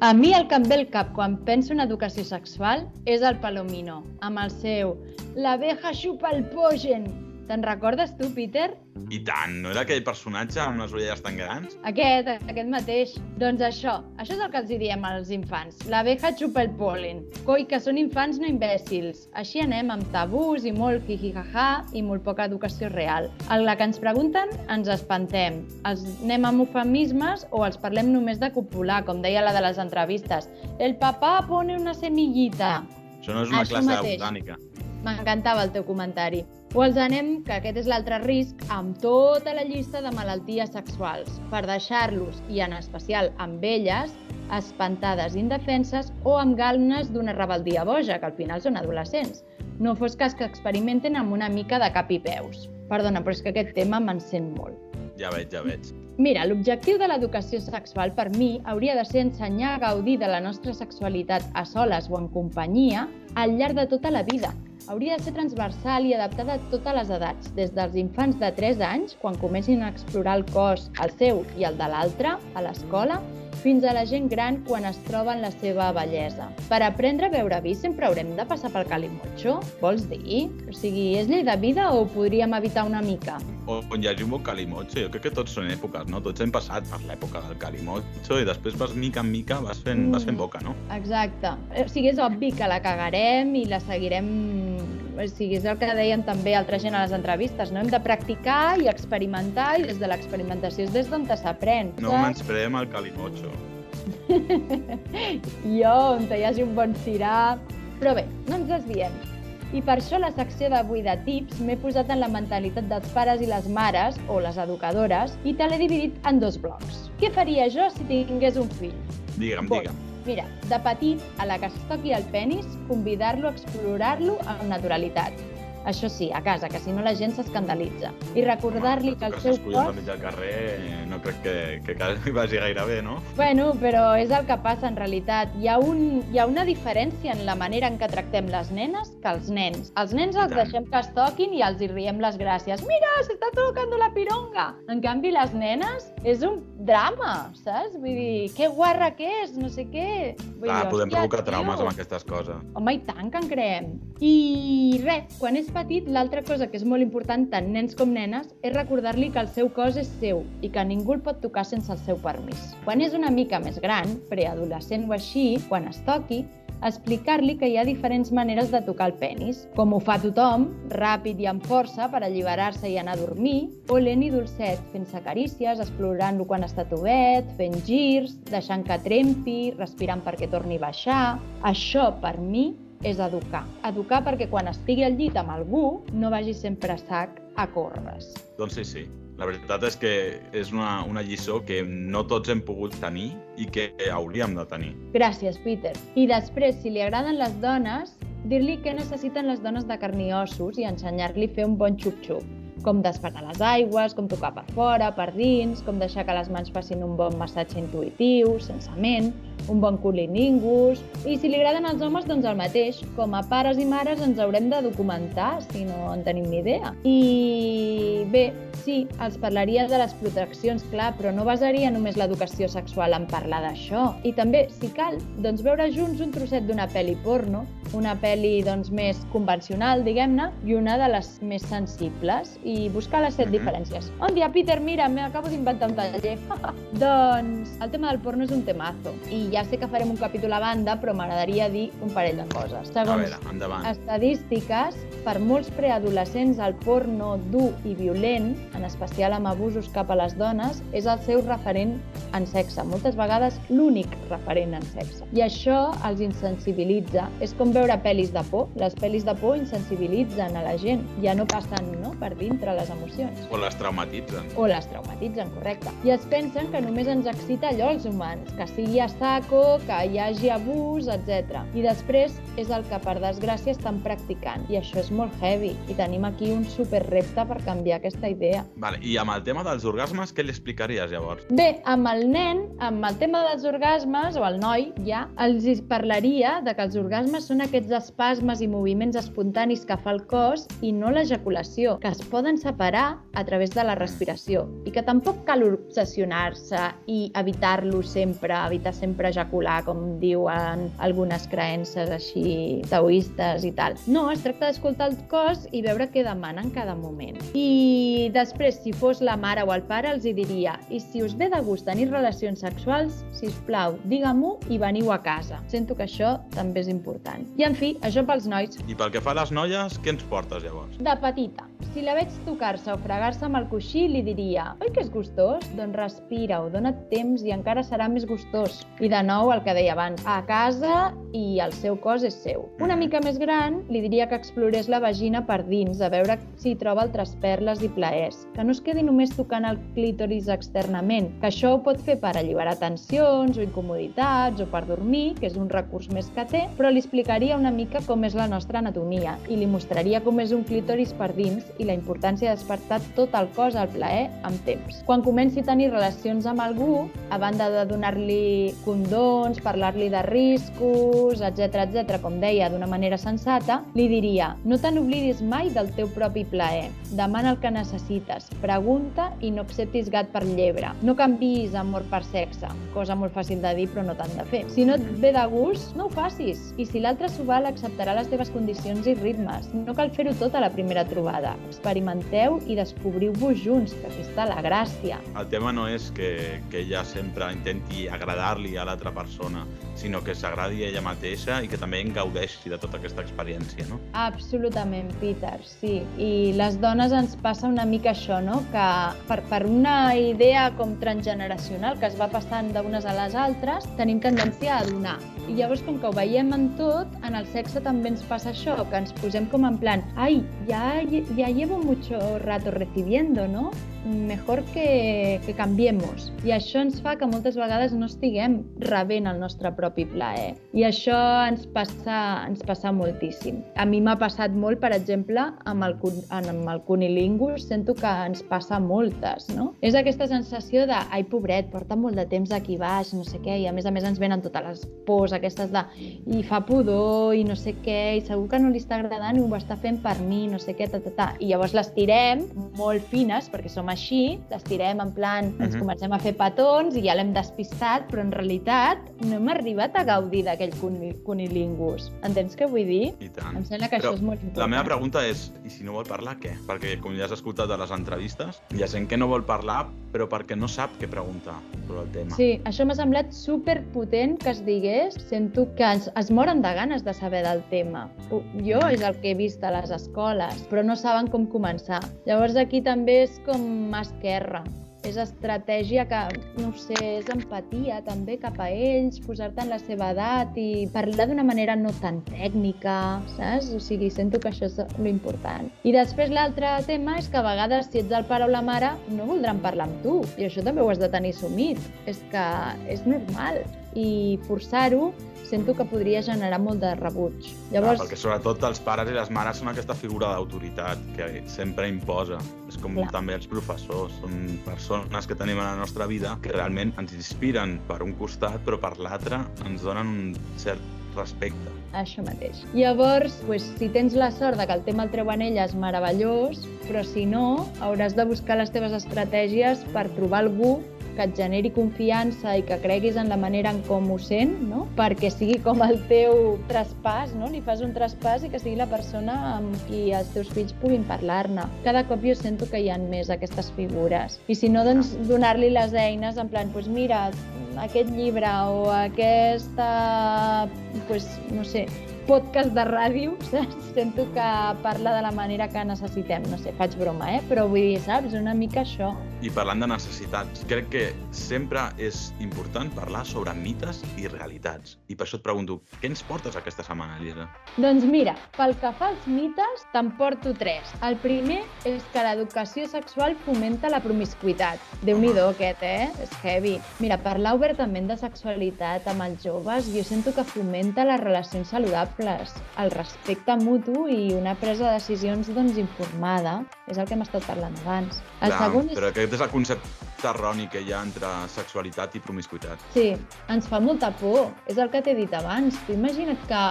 A mi el que em ve al cap quan penso en educació sexual és el Palomino, amb el seu L'abeja xupa el pogen. Te'n recordes tu, Peter? I tant, no era aquell personatge amb les orelles tan grans? Aquest, aquest mateix. Doncs això, això és el que els diem als infants. L'abeja xupa el polen. Coi, que són infants no imbècils. Així anem amb tabús i molt jijijaja i molt poca educació real. El que ens pregunten, ens espantem. Els anem amb eufemismes o els parlem només de copular, com deia la de les entrevistes. El papà pone una semillita. Això no és una Això classe de mateix. botànica. M'encantava el teu comentari. O els anem, que aquest és l'altre risc, amb tota la llista de malalties sexuals, per deixar-los, i en especial amb elles, espantades, indefenses o amb galnes d'una rebeldia boja, que al final són adolescents. No fos cas que experimenten amb una mica de cap i peus. Perdona, però és que aquest tema m'encén molt. Ja veig, ja veig. Mira, l'objectiu de l'educació sexual per mi hauria de ser ensenyar a gaudir de la nostra sexualitat a soles o en companyia al llarg de tota la vida. Hauria de ser transversal i adaptada a totes les edats, des dels infants de 3 anys, quan comencin a explorar el cos, el seu i el de l'altre, a l'escola, fins a la gent gran quan es troba en la seva bellesa. Per aprendre a veure vi sempre haurem de passar pel calimotxo? Vols dir? O sigui, és llei de vida o podríem evitar una mica? O on hi hagi un bon calimotxo, jo crec que tots són èpoques, no? Tots hem passat per l'època del calimotxo i després vas mica en mica vas fent, vas fent boca, no? Exacte. O sigui, és obvi que la cagarem i la seguirem... O sigui, és el que deien també altra gent a les entrevistes, no? Hem de practicar i experimentar i des de l'experimentació és des d'on s'aprèn. No menyspreem el calimotxo. <laughs> jo, on hi hagi un bon cirà... Però bé, no ens desviem. I per això la secció d'avui de tips m'he posat en la mentalitat dels pares i les mares, o les educadores, i te l'he dividit en dos blocs. Què faria jo si tingués un fill? Digue'm, Bon. digue'm. Mira, de petit, a la que es toqui el penis, convidar-lo a explorar-lo amb naturalitat. Això sí, a casa, que si no la gent s'escandalitza. I recordar-li que el seu cos... mig del carrer eh, no crec que, que quasi vagi gaire bé, no? Bueno, però és el que passa en realitat. Hi ha, un, hi ha una diferència en la manera en què tractem les nenes que els nens. Els nens els deixem que es toquin i els hi riem les gràcies. Mira, s'està tocant la pironga! En canvi, les nenes és un drama, saps? Vull dir, que guarra que és, no sé què. Vull Clar, dir, podem provocar traumes amb aquestes coses. Home, i tant que en creem. I res, quan és petit, l'altra cosa que és molt important, tant nens com nenes, és recordar-li que el seu cos és seu i que ningú el pot tocar sense el seu permís. Quan és una mica més gran, preadolescent o així, quan es toqui, explicar-li que hi ha diferents maneres de tocar el penis, com ho fa tothom, ràpid i amb força per alliberar-se i anar a dormir, o lent i dolcet, fent-se carícies, explorant-lo quan està tovet, fent girs, deixant que trempi, respirant perquè torni a baixar... Això, per mi, és educar. Educar perquè quan estigui al llit amb algú no vagi sempre a sac a córrer. Doncs sí, sí. La veritat és que és una, una lliçó que no tots hem pogut tenir i que hauríem de tenir. Gràcies, Peter. I després, si li agraden les dones, dir-li què necessiten les dones de carn i ossos i ensenyar-li a fer un bon xup-xup com despertar les aigües, com tocar per fora, per dins, com deixar que les mans facin un bon massatge intuïtiu, sense ment, un bon cunilingus... I si li agraden els homes, doncs el mateix. Com a pares i mares ens haurem de documentar, si no en tenim ni idea. I bé, sí, els parlaria de les proteccions, clar, però no basaria només l'educació sexual en parlar d'això. I també, si cal, doncs veure junts un trosset d'una pel·li porno, una pel·li doncs, més convencional, diguem-ne, i una de les més sensibles, i buscar les set Mhm. diferències. Un dia, Peter, mira, m'acabo d'inventar un taller. <laughs> doncs el tema del porno és un temazo, i ja sé que farem un capítol a banda, però m'agradaria dir un parell de coses. A Segons veure, endavant. estadístiques, per molts preadolescents el porno dur i violent, en especial amb abusos cap a les dones, és el seu referent en sexe. Moltes vegades l'únic referent en sexe. I això els insensibilitza. És com veure pel·lis de por. Les pel·lis de por insensibilitzen a la gent. Ja no passen no, per dintre les emocions O les traumatitzen. o les traumatitzen, correcte. I es pensen que només ens excita allò als humans, que sigui a saco, que hi hagi abús, etc. I després és el que per desgràcia estan practicant i això és molt heavy i tenim aquí un super repte per canviar aquesta idea. Vale, I amb el tema dels orgasmes, què li explicaries llavors? Bé, amb el nen, amb el tema dels orgasmes, o el noi, ja, els parlaria de que els orgasmes són aquests espasmes i moviments espontanis que fa el cos i no l'ejaculació, que es poden separar a través de la respiració i que tampoc cal obsessionar-se i evitar-lo sempre, evitar sempre ejacular, com diuen algunes creences així taoistes i tal. No, es tracta d'escoltar el cos i veure què demana en cada moment. I després, si fos la mare o el pare, els hi diria i si us ve de gust tenir relacions sexuals, si us plau, digue-m'ho i veniu a casa. Sento que això també és important. I en fi, això pels nois. I pel que fa a les noies, què ens portes llavors? De petita, si la veig tocar-se o fregar-se amb el coixí, li diria oi que és gustós? Doncs respira-ho, dona't temps i encara serà més gustós. I de nou, el que deia abans, a casa i el seu cos és seu. Una mica més gran, li diria que explorés la vagina per dins, a veure si hi troba altres perles i plaers. Que no es quedi només tocant el clítoris externament, que això ho pot fer per alliberar tensions o incomoditats o per dormir, que és un recurs més que té, però li explicaria una mica com és la nostra anatomia i li mostraria com és un clítoris per dins i la importància de despertar tot el cos al plaer amb temps. Quan comenci a tenir relacions amb algú, a banda de donar-li condons, parlar-li de riscos, etc etc, com deia, d'una manera sensata, li diria no te n'oblidis mai del teu propi plaer. Demana el que necessites, pregunta i no acceptis gat per llebre. No canvis amor per sexe, cosa molt fàcil de dir però no tant de fer. Si no et ve de gust, no ho facis. I si l'altre s'ho val, acceptarà les teves condicions i ritmes. No cal fer-ho tot a la primera trobada. Experimenteu i descobriu-vos junts, que aquí està la gràcia. El tema no és que, que ella sempre intenti agradar-li a l'altra persona, sinó que s'agradi ella mateixa i que també en gaudeixi de tota aquesta experiència, no? Absolutament, Peter, sí. I les dones ens passa una mica això, no? Que per, per una idea com transgeneracional que es va passant d'unes a les altres, tenim tendència a donar. I llavors, com que ho veiem en tot, en el sexe també ens passa això, que ens posem com en plan ai, ja, ya llevo mucho rato recibiendo, ¿no? mejor que, que canviemos. I això ens fa que moltes vegades no estiguem rebent el nostre propi plaer. I això ens passa, ens passa moltíssim. A mi m'ha passat molt, per exemple, amb el, amb el cunilingus, sento que ens passa moltes, no? És aquesta sensació de, ai, pobret, porta molt de temps aquí baix, no sé què, i a més a més ens venen totes les pors aquestes de i fa pudor i no sé què, i segur que no li està agradant i ho està fent per mi, no sé què, ta, ta, ta. I llavors les tirem molt fines, perquè som així, les tirem en plan, ens Mhm. comencem a fer petons i ja l'hem despistat, però en realitat no hem arribat a gaudir d'aquell cuni- cunilingus. Entens què vull dir? I tant. Em sembla que Però això és molt important. La meva pregunta és, i si no vol parlar, què? Perquè, com ja has escoltat a les entrevistes, hi ha gent que no vol parlar, però perquè no sap què preguntar sobre el tema. Sí, això m'ha semblat superpotent que es digués. Sento que es, es moren de ganes de saber del tema. Jo és el que he vist a les escoles, però no saben com començar. Llavors aquí també és com mà esquerra. És estratègia que, no sé, és empatia també cap a ells, posar-te en la seva edat i parlar d'una manera no tan tècnica, saps? O sigui, sento que això és l'important. I després l'altre tema és que a vegades, si ets el pare o la mare, no voldran parlar amb tu. I això també ho has de tenir assumit. És que és normal. I forçar-ho sento que podria generar molt de rebuig. Llavors... Llavors, perquè sobretot els pares i les mares són aquesta figura d'autoritat que sempre imposa. És com Clar. també els professors, són persones que tenim a la nostra vida que realment ens inspiren per un costat, però per l'altre ens donen un cert respecte. Això mateix. Llavors, pues, si tens la sort de que el tema el treuen elles, meravellós, però si no, hauràs de buscar les teves estratègies per trobar algú que et generi confiança i que creguis en la manera en com ho sent, no? perquè sigui com el teu traspàs, no? li fas un traspàs i que sigui la persona amb qui els teus fills puguin parlar-ne. Cada cop jo sento que hi ha més aquestes figures. I si no, doncs donar-li les eines en plan, pues mira, aquest llibre o aquesta, pues, no sé, podcast de ràdio, <laughs> saps? Sento que parla de la manera que necessitem. No sé, faig broma, eh? Però vull dir, saps? Una mica això. I parlant de necessitats, crec que sempre és important parlar sobre mites i realitats. I per això et pregunto, què ens portes aquesta setmana, Elisa? Doncs mira, pel que fa als mites, te'n porto tres. El primer és que l'educació sexual fomenta la promiscuitat. Déu-n'hi-do aquest, eh? És heavy. Mira, parlar obertament de sexualitat amb els joves jo sento que fomenta les relacions saludables, el respecte mutu i una presa de decisions doncs informada. És el que hem estat parlant abans. El Clar, segon és... Però aquest és el concepte erroni que hi ha entre sexualitat i promiscuitat. Sí, ens fa molta por. És el que t'he dit abans. Tu imagina't que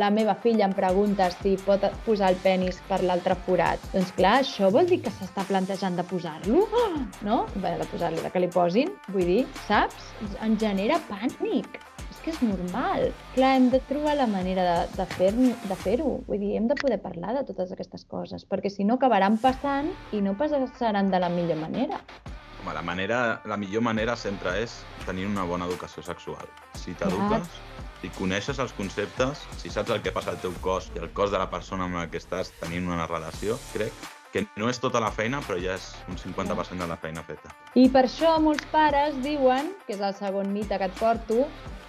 la meva filla em pregunta si pot posar el penis per l'altre forat. Doncs clar, això vol dir que s'està plantejant de posar-lo? No? Bé, de posar-lo, de que li posin. Vull dir, saps? Em genera pànic. Que és normal. Clar, hem de trobar la manera de, de fer-ho. De fer Vull dir, hem de poder parlar de totes aquestes coses, perquè si no acabaran passant i no passaran de la millor manera. Home, la, manera, la millor manera sempre és tenir una bona educació sexual. Si t'eduques, si coneixes els conceptes, si saps el que passa al teu cos i el cos de la persona amb la que estàs tenint una relació, crec que no és tota la feina, però ja és un 50% de la feina feta. I per això molts pares diuen, que és el segon mite que et porto,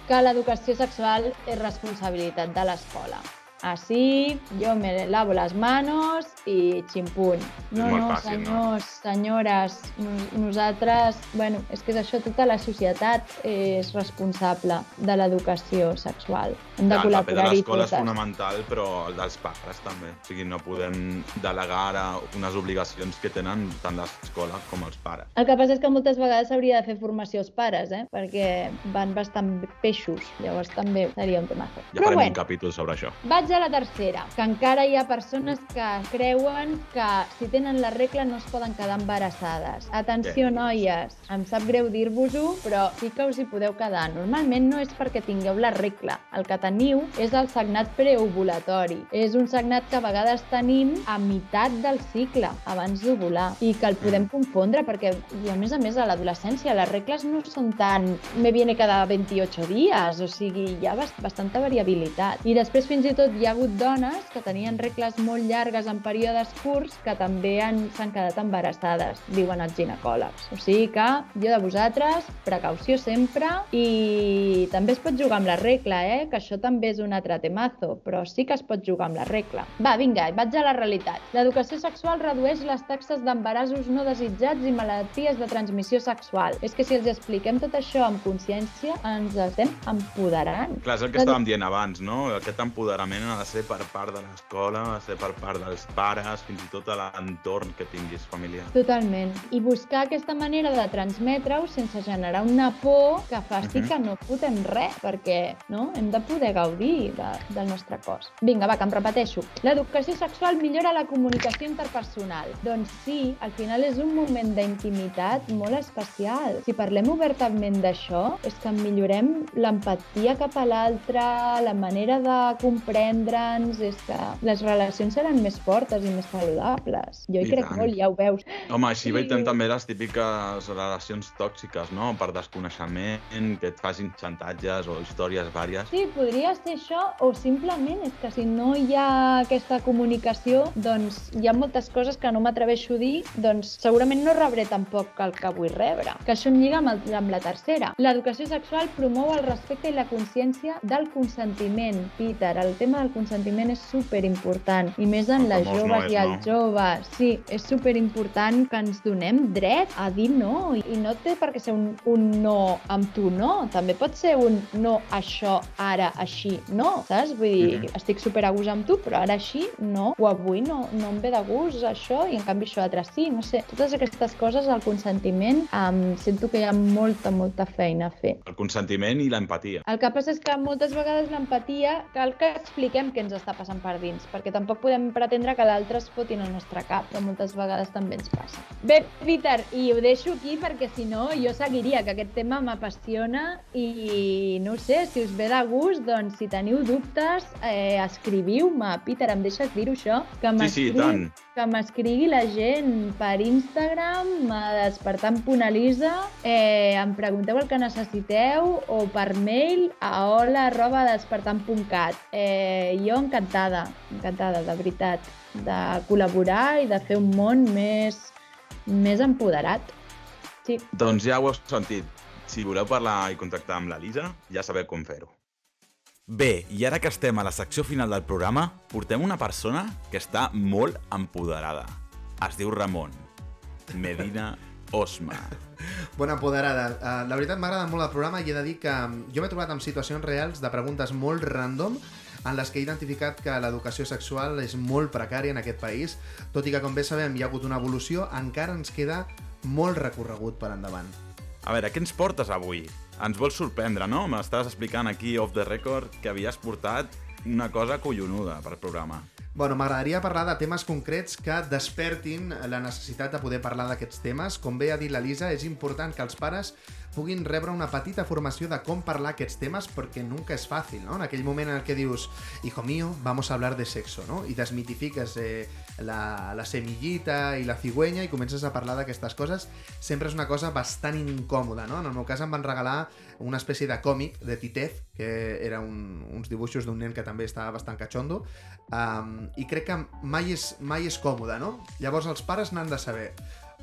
que l'educació sexual és responsabilitat de l'escola. Així, jo me lavo les manos i ximpuny. No, no, fàcil, no? senyors, senyores, nos- nosaltres... Bueno, és que és això, tota la societat és responsable de l'educació sexual. Hem de Clar, el paper de l'escola és fonamental, però el dels pares també. O sigui, no podem delegar ara unes obligacions que tenen tant l'escola com els pares. El que passa és que moltes vegades s'hauria de fer formació als pares, eh? perquè van bastant peixos, llavors també seria un temazo. Ja Però farem bueno, un capítol sobre això. vaig a la tercera, que encara hi ha persones que creuen que si tenen la regla no es poden quedar embarassades. Atenció, noies, em sap greu dir-vos-ho, però sí que us hi podeu quedar. Normalment no és perquè tingueu la regla. El que teniu és el sagnat preovulatori. És un sagnat que a vegades tenim a meitat del cicle, abans d'ovular, i que el podem confondre perquè, i a més a més, a l'adolescència les regles no són tan me viene cada 28 dies, o sigui, hi ha bast bastanta variabilitat. I després fins i tot hi hi ha hagut dones que tenien regles molt llargues en períodes curts que també han- s'han quedat embarassades, diuen els ginecòlegs. O sigui que jo de vosaltres, precaució sempre i també es pot jugar amb la regla, eh? que això també és un altre temazo, però sí que es pot jugar amb la regla. Va, vinga, vaig a la realitat. L'educació sexual redueix les taxes d'embarassos no desitjats i malalties de transmissió sexual. És que si els expliquem tot això amb consciència, ens estem empoderant. Clar, és el que estàvem dient abans, no? Aquest empoderament ha de ser per part de l'escola, ha de ser per part dels pares, fins i tot de l'entorn que tinguis familiar. Totalment. I buscar aquesta manera de transmetre-ho sense generar una por que faci Mhm. que no fotem res, perquè no? hem de poder gaudir de, del nostre cos. Vinga, va, que em repeteixo. L'educació sexual millora la comunicació interpersonal. Doncs sí, al final és un moment d'intimitat molt especial. Si parlem obertament d'això, és que millorem l'empatia cap a l'altre, la manera de comprendre'ns, és que les relacions seran més fortes i més saludables. Jo hi I crec tant. molt, ja ho veus. Home, així veiem també les típiques relacions tòxiques, no? Per desconeixement, que et facin xantatges o històries vàries. Sí, podria ser això, o simplement és que si no hi ha aquesta comunicació, doncs hi ha moltes coses que no m'atreveixo a dir, doncs segurament no rebré tampoc el que vull rebre. Que això em lliga amb, el, amb la tercera. L'educació sexual promou el respecte i la consciència del consentiment. Peter, el tema del consentiment és superimportant, i més en El les joves no és i els no. joves. Sí, és superimportant que ens donem dret a dir no, i no té per què ser un, un no amb tu no, també pot ser un no això, ara, així, no, saps? Vull dir, Mhm. estic super a gust amb tu, però ara així no, o avui no, no em ve de gust això, i en canvi això altre sí, no sé. Totes aquestes coses, el consentiment, um, sento que hi ha molta, molta feina a fer. El consentiment i l'empatia. El que passa és que moltes vegades l'empatia cal que expliquem què ens està passant per dins, perquè tampoc podem pretendre que l'altre es fotin al nostre cap, que moltes vegades també ens passa. Bé, Peter, i ho deixo aquí perquè si no jo seguiria, que aquest tema m'apassiona i no sé, si us ve de gust, doncs si teniu dubtes, eh, escriviu-me. Peter, em deixes dir-ho això? Que Sí, sí, tant. que m'escrigui la gent per Instagram, a despertant.elisa, eh, em pregunteu el que necessiteu o per mail a hola arroba despertant.cat. Eh, jo encantada, encantada, de veritat, de col·laborar i de fer un món més, més empoderat. Sí. Doncs ja ho heu sentit. Si voleu parlar i contactar amb la Lisa, ja sabeu com fer-ho. Bé, i ara que estem a la secció final del programa, portem una persona que està molt empoderada. Es diu Ramon. Medina <laughs> Osma. Bona apoderada. Uh, la veritat m'agrada molt el programa i he de dir que jo m'he trobat en situacions reals de preguntes molt random en les que he identificat que l'educació sexual és molt precària en aquest país, tot i que, com bé sabem, hi ha hagut una evolució, encara ens queda molt recorregut per endavant. A veure, què ens portes avui? Ens vols sorprendre, no? M'estaves explicant aquí, off the record, que havies portat una cosa collonuda per programa. Bueno, m'agradaria parlar de temes concrets que despertin la necessitat de poder parlar d'aquests temes. Com bé ha dit la Lisa, és important que els pares puguin rebre una petita formació de com parlar aquests temes perquè nunca és fàcil, no? En aquell moment en el que dius, hijo mío, vamos a hablar de sexo, no? I desmitifiques eh, la, la semillita i la cigüenya i comences a parlar d'aquestes coses, sempre és una cosa bastant incòmoda, no? En el meu cas em van regalar una espècie de còmic de Titef, que era un, uns dibuixos d'un nen que també estava bastant catxondo, um, i crec que mai és, mai és còmode, no? Llavors els pares n'han de saber.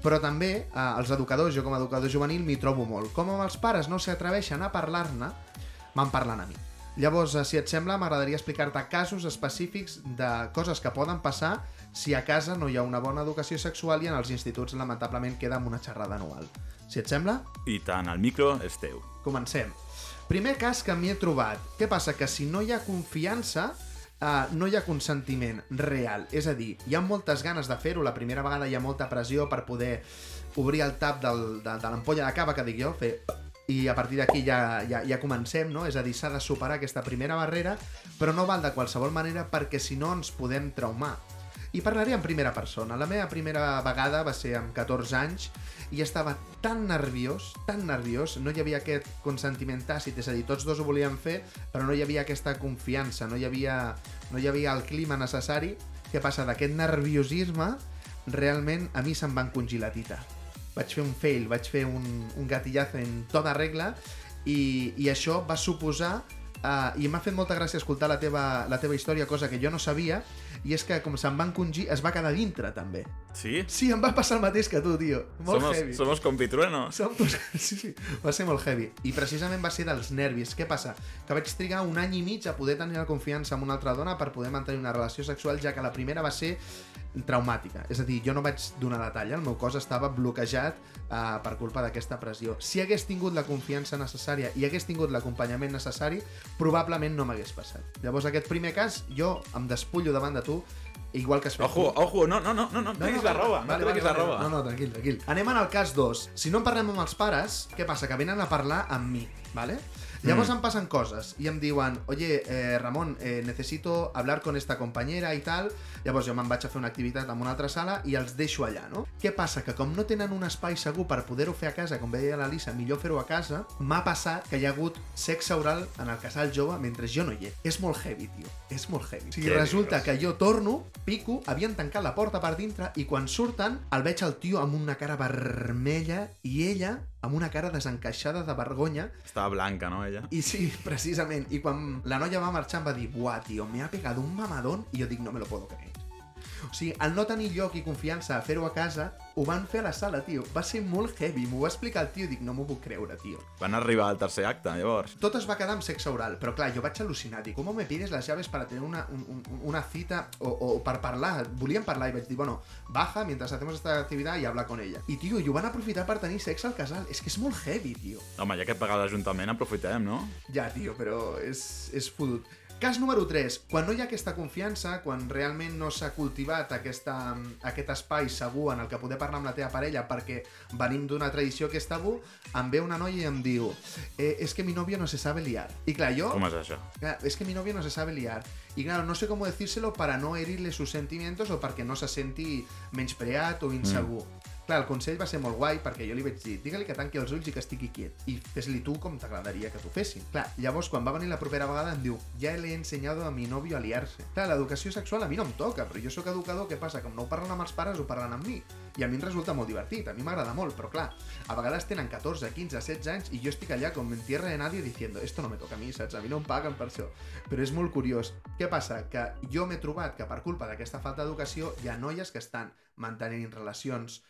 Però també eh, els educadors, jo com a educador juvenil m'hi trobo molt. Com amb els pares no s'atreveixen a parlar-ne, me'n parlen a mi. Llavors, eh, si et sembla, m'agradaria explicar-te casos específics de coses que poden passar si a casa no hi ha una bona educació sexual i en els instituts lamentablement queda amb una xerrada anual. Si et sembla, I tant, el micro és teu. Comencem. Primer cas que m'hi he trobat. Què passa? Que si no hi ha confiança, uh, no hi ha consentiment real. És a dir, hi ha moltes ganes de fer-ho. La primera vegada hi ha molta pressió per poder obrir el tap del, de, de l'ampolla de cava, que dic jo, fer i a partir d'aquí ja, ja, ja comencem, no? És a dir, s'ha de superar aquesta primera barrera, però no val de qualsevol manera perquè si no ens podem traumar. I parlaré en primera persona. La meva primera vegada va ser amb 14 anys i estava tan nerviós, tan nerviós, no hi havia aquest consentiment tàcit, és a dir, tots dos ho volíem fer, però no hi havia aquesta confiança, no hi havia, no hi havia el clima necessari. Què passa? D'aquest nerviosisme, realment a mi se'm va encongir la tita. Vaig fer un fail, vaig fer un, un gatillazo en tota regla i, i això va suposar uh, i m'ha fet molta gràcia escoltar la teva, la teva història, cosa que jo no sabia, i és que com se'n va encongir, es va quedar dintre, també. Sí? Sí, em va passar el mateix que tu, tio. Molt somos, heavy. somos compitruenos. Som... <laughs> Sí, sí, va ser molt heavy. I precisament va ser dels nervis. Què passa? Que vaig trigar un any i mig a poder tenir la confiança amb una altra dona per poder mantenir una relació sexual, ja que la primera va ser traumàtica. És a dir, jo no vaig donar la talla, el meu cos estava bloquejat uh, per culpa d'aquesta pressió. Si hagués tingut la confiança necessària i hagués tingut l'acompanyament necessari, probablement no m'hagués passat. Llavors, aquest primer cas, jo em despullo davant de tu, igual que fet Ojo, ojo, no, no, no, no, no, no treguis la roba, no treguis la roba. No, no, tranquil, tranquil. Anem en el cas 2. Si no en parlem amb els pares, què passa? Que venen a parlar amb mi, ¿vale? Llavors Mm. em passen coses i em diuen, oye, eh, Ramon, eh, necesito hablar con esta compañera i tal. Llavors jo me'n vaig a fer una activitat en una altra sala i els deixo allà, no? Què passa? Que com no tenen un espai segur per poder-ho fer a casa, com deia la Lisa, millor fer-ho a casa, m'ha passat que hi ha hagut sexe oral en el casal jove mentre jo no hi he. És molt heavy, tio. És molt heavy. O sigui, Què resulta que jo torno, pico, havien tancat la porta per dintre i quan surten el veig el tio amb una cara vermella i ella amb una cara desencaixada de vergonya Estava blanca, no, ella? i sí, precisament. I quan la noia va marxar em va dir Buah, tio, me ha pegado un mamadón i jo dic, no me lo puedo creer. O sigui, al no tenir lloc i confiança a fer-ho a casa, ho van fer a la sala, tio. Va ser molt heavy. M'ho va explicar el tio i dic, no m'ho puc creure, tio. Van arribar al tercer acte, llavors. Tot es va quedar amb sexe oral, però clar, jo vaig al·lucinar, dic, com me pides las llaves para tener una, un, un, una cita o, o per parlar? Volíem parlar i vaig dir, bueno, baja mientras hacemos esta actividad y habla con ella. I tio, i ho van aprofitar per tenir sexe al casal. És que és molt heavy, tio. Home, ja que paga l'Ajuntament, aprofitem, no? Ja, tio, però és, és fotut. Cas número 3. Quan no hi ha aquesta confiança, quan realment no s'ha cultivat aquesta, aquest espai segur en el que poder parlar amb la teva parella perquè venim d'una tradició que és tabú, em ve una noia i em diu eh, és que mi novio no se sabe liar. I clar, jo... Com és això? Claro, es que mi novio no se sabe liar. Y claro, no sé cómo decírselo para no herirle sus sentimientos o perquè no se senti menyspreat o insegur. Mm. Clar, el consell va ser molt guai perquè jo li vaig dir digue-li que tanqui els ulls i que estigui quiet i fes-li tu com t'agradaria que t'ho fessin. Clar, llavors quan va venir la propera vegada em diu ja le he enseñado a mi novio a liarse. Clar, l'educació sexual a mi no em toca, però jo sóc educador, què passa? Com no ho parlen amb els pares, ho parlen amb mi. I a mi em resulta molt divertit, a mi m'agrada molt, però clar, a vegades tenen 14, 15, 16 anys i jo estic allà com en tierra de nadie diciendo esto no me toca a mi, saps? A mi no em paguen per això. Però és molt curiós. Què passa? Que jo m'he trobat que per culpa d'aquesta falta d'educació hi ha noies que estan mantenint relacions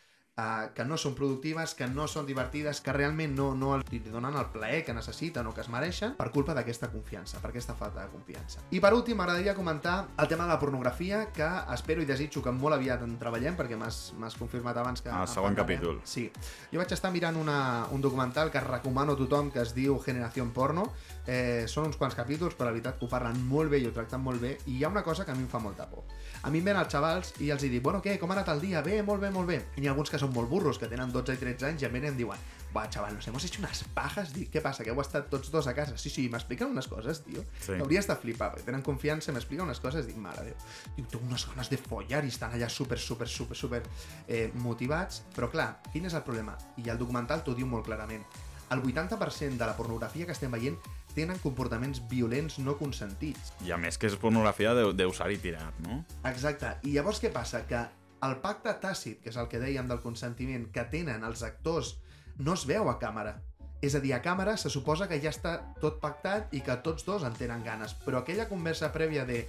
uh, que no són productives, que no són divertides, que realment no, no li donen el plaer que necessiten o que es mereixen per culpa d'aquesta confiança, per aquesta falta de confiança. I per últim, m'agradaria comentar el tema de la pornografia, que espero i desitjo que molt aviat en treballem, perquè m'has confirmat abans que... Ah, segon capítol. Sí. Jo vaig estar mirant una, un documental que recomano a tothom, que es diu Generación Porno. Eh, són uns quants capítols, però la veritat que ho parlen molt bé i ho tracten molt bé. I hi ha una cosa que a mi em fa molta por. A mi em ven els xavals i els hi dic, bueno, què, com ha anat el dia? Bé, molt bé, molt bé. I n'hi ha alguns que són molt burros, que tenen 12 i 13 anys i em venen i em diuen, va, chaval, nos hemos hecho unas pajas. Dic, què passa, que heu estat tots dos a casa? Sí, sí, m'expliquen unes coses, tio. Sí. Hauries de flipar, perquè tenen confiança, m'expliquen unes coses, dic, mare Déu. Diu, tengo unes ganes de follar i estan allà super, super, super, super eh, motivats. Però clar, quin és el problema? I el documental t'ho diu molt clarament. El 80% de la pornografia que estem veient tenen comportaments violents no consentits. I a més que és pornografia de- d'usar i tirar, no? Exacte. I llavors què passa? Que el pacte tàcit, que és el que dèiem del consentiment, que tenen els actors, no es veu a càmera. És a dir, a càmera se suposa que ja està tot pactat i que tots dos en tenen ganes, però aquella conversa prèvia de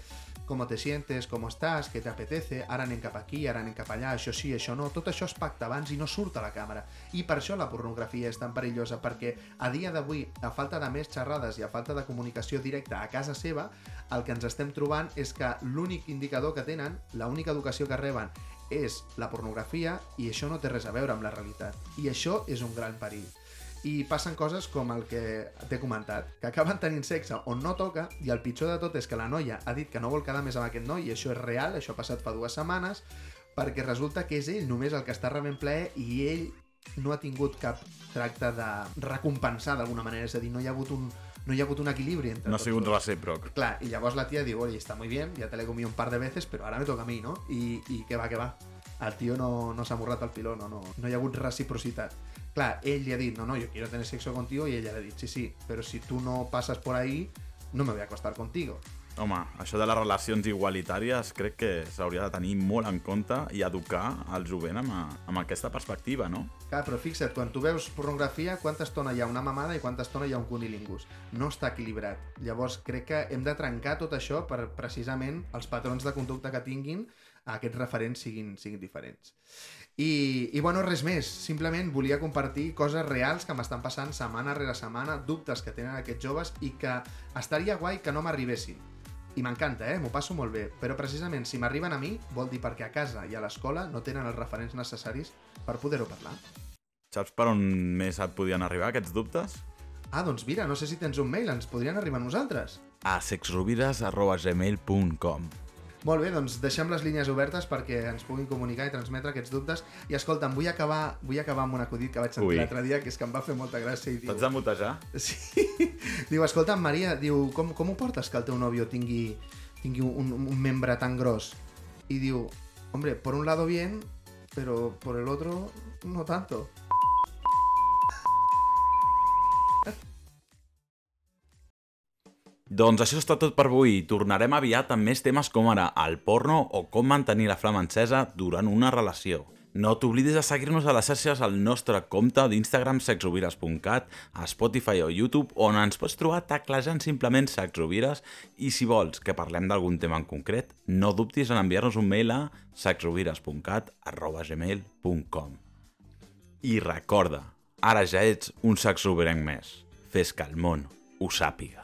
com te sientes, com estàs, què t'apetece, ara anem cap aquí, ara anem cap allà, això sí, això no, tot això es pacta abans i no surt a la càmera. I per això la pornografia és tan perillosa, perquè a dia d'avui, a falta de més xerrades i a falta de comunicació directa a casa seva, el que ens estem trobant és que l'únic indicador que tenen, l'única educació que reben és la pornografia i això no té res a veure amb la realitat. I això és un gran perill. I passen coses com el que t'he comentat, que acaben tenint sexe on no toca i el pitjor de tot és que la noia ha dit que no vol quedar més amb aquest noi i això és real, això ha passat fa dues setmanes, perquè resulta que és ell només el que està rebent plaer i ell no ha tingut cap tracte de recompensar d'alguna manera, és a dir, no hi ha hagut un, no hi ha hagut un equilibri entre No ha sigut recíproc. Clar, y llavors la tía digo, oye, está muy bien, ya te la he comido un par de veces, pero ahora me toca a mí, ¿no? Y, y què va, què va. El tio no, no s'ha morrat el piló, no, no, no hi ha hagut reciprocitat. Clar, ell li ha dit, no, no, yo quiero tener sexo contigo, y ella le ha dit, sí, sí, pero si tú no pasas por ahí, no me voy a acostar contigo. Home, això de les relacions igualitàries crec que s'hauria de tenir molt en compte i educar el jovent amb, amb aquesta perspectiva, no? Clar, però fixa't, quan tu veus pornografia, quanta estona hi ha una mamada i quanta estona hi ha un cunilingus. No està equilibrat. Llavors, crec que hem de trencar tot això per precisament els patrons de conducta que tinguin aquests referents siguin, siguin diferents. I, I bueno, res més. Simplement volia compartir coses reals que m'estan passant setmana rere setmana, dubtes que tenen aquests joves i que estaria guai que no m'arribessin. I m'encanta, eh? M'ho passo molt bé. Però precisament, si m'arriben a mi, vol dir perquè a casa i a l'escola no tenen els referents necessaris per poder-ho parlar. Saps per on més et podien arribar aquests dubtes? Ah, doncs mira, no sé si tens un mail, ens podrien arribar a nosaltres. A sexrovires.gmail.com Molt bé, doncs deixem les línies obertes perquè ens puguin comunicar i transmetre aquests dubtes. I escolta'm, vull acabar, vull acabar amb un acudit que vaig sentir l'altre dia, que és que em va fer molta gràcia i diu... T'haig de mutejar? Sí. <laughs> diu, escolta'm, Maria, diu, com, com ho portes que el teu nòvio tingui, tingui un, un membre tan gros? I diu, hombre, por un lado bien, pero por el otro no tanto. Doncs això està tot per avui. Tornarem aviat amb més temes com ara el porno o com mantenir la flama encesa durant una relació. No t'oblidis de seguir-nos a les xarxes al nostre compte d'Instagram sexrovires.cat, a Spotify o YouTube, on ens pots trobar teclejant simplement sexrovires i si vols que parlem d'algun tema en concret, no dubtis en enviar-nos un mail a gmail.com I recorda, ara ja ets un sexrovirenc més. Fes que el món ho sàpiga.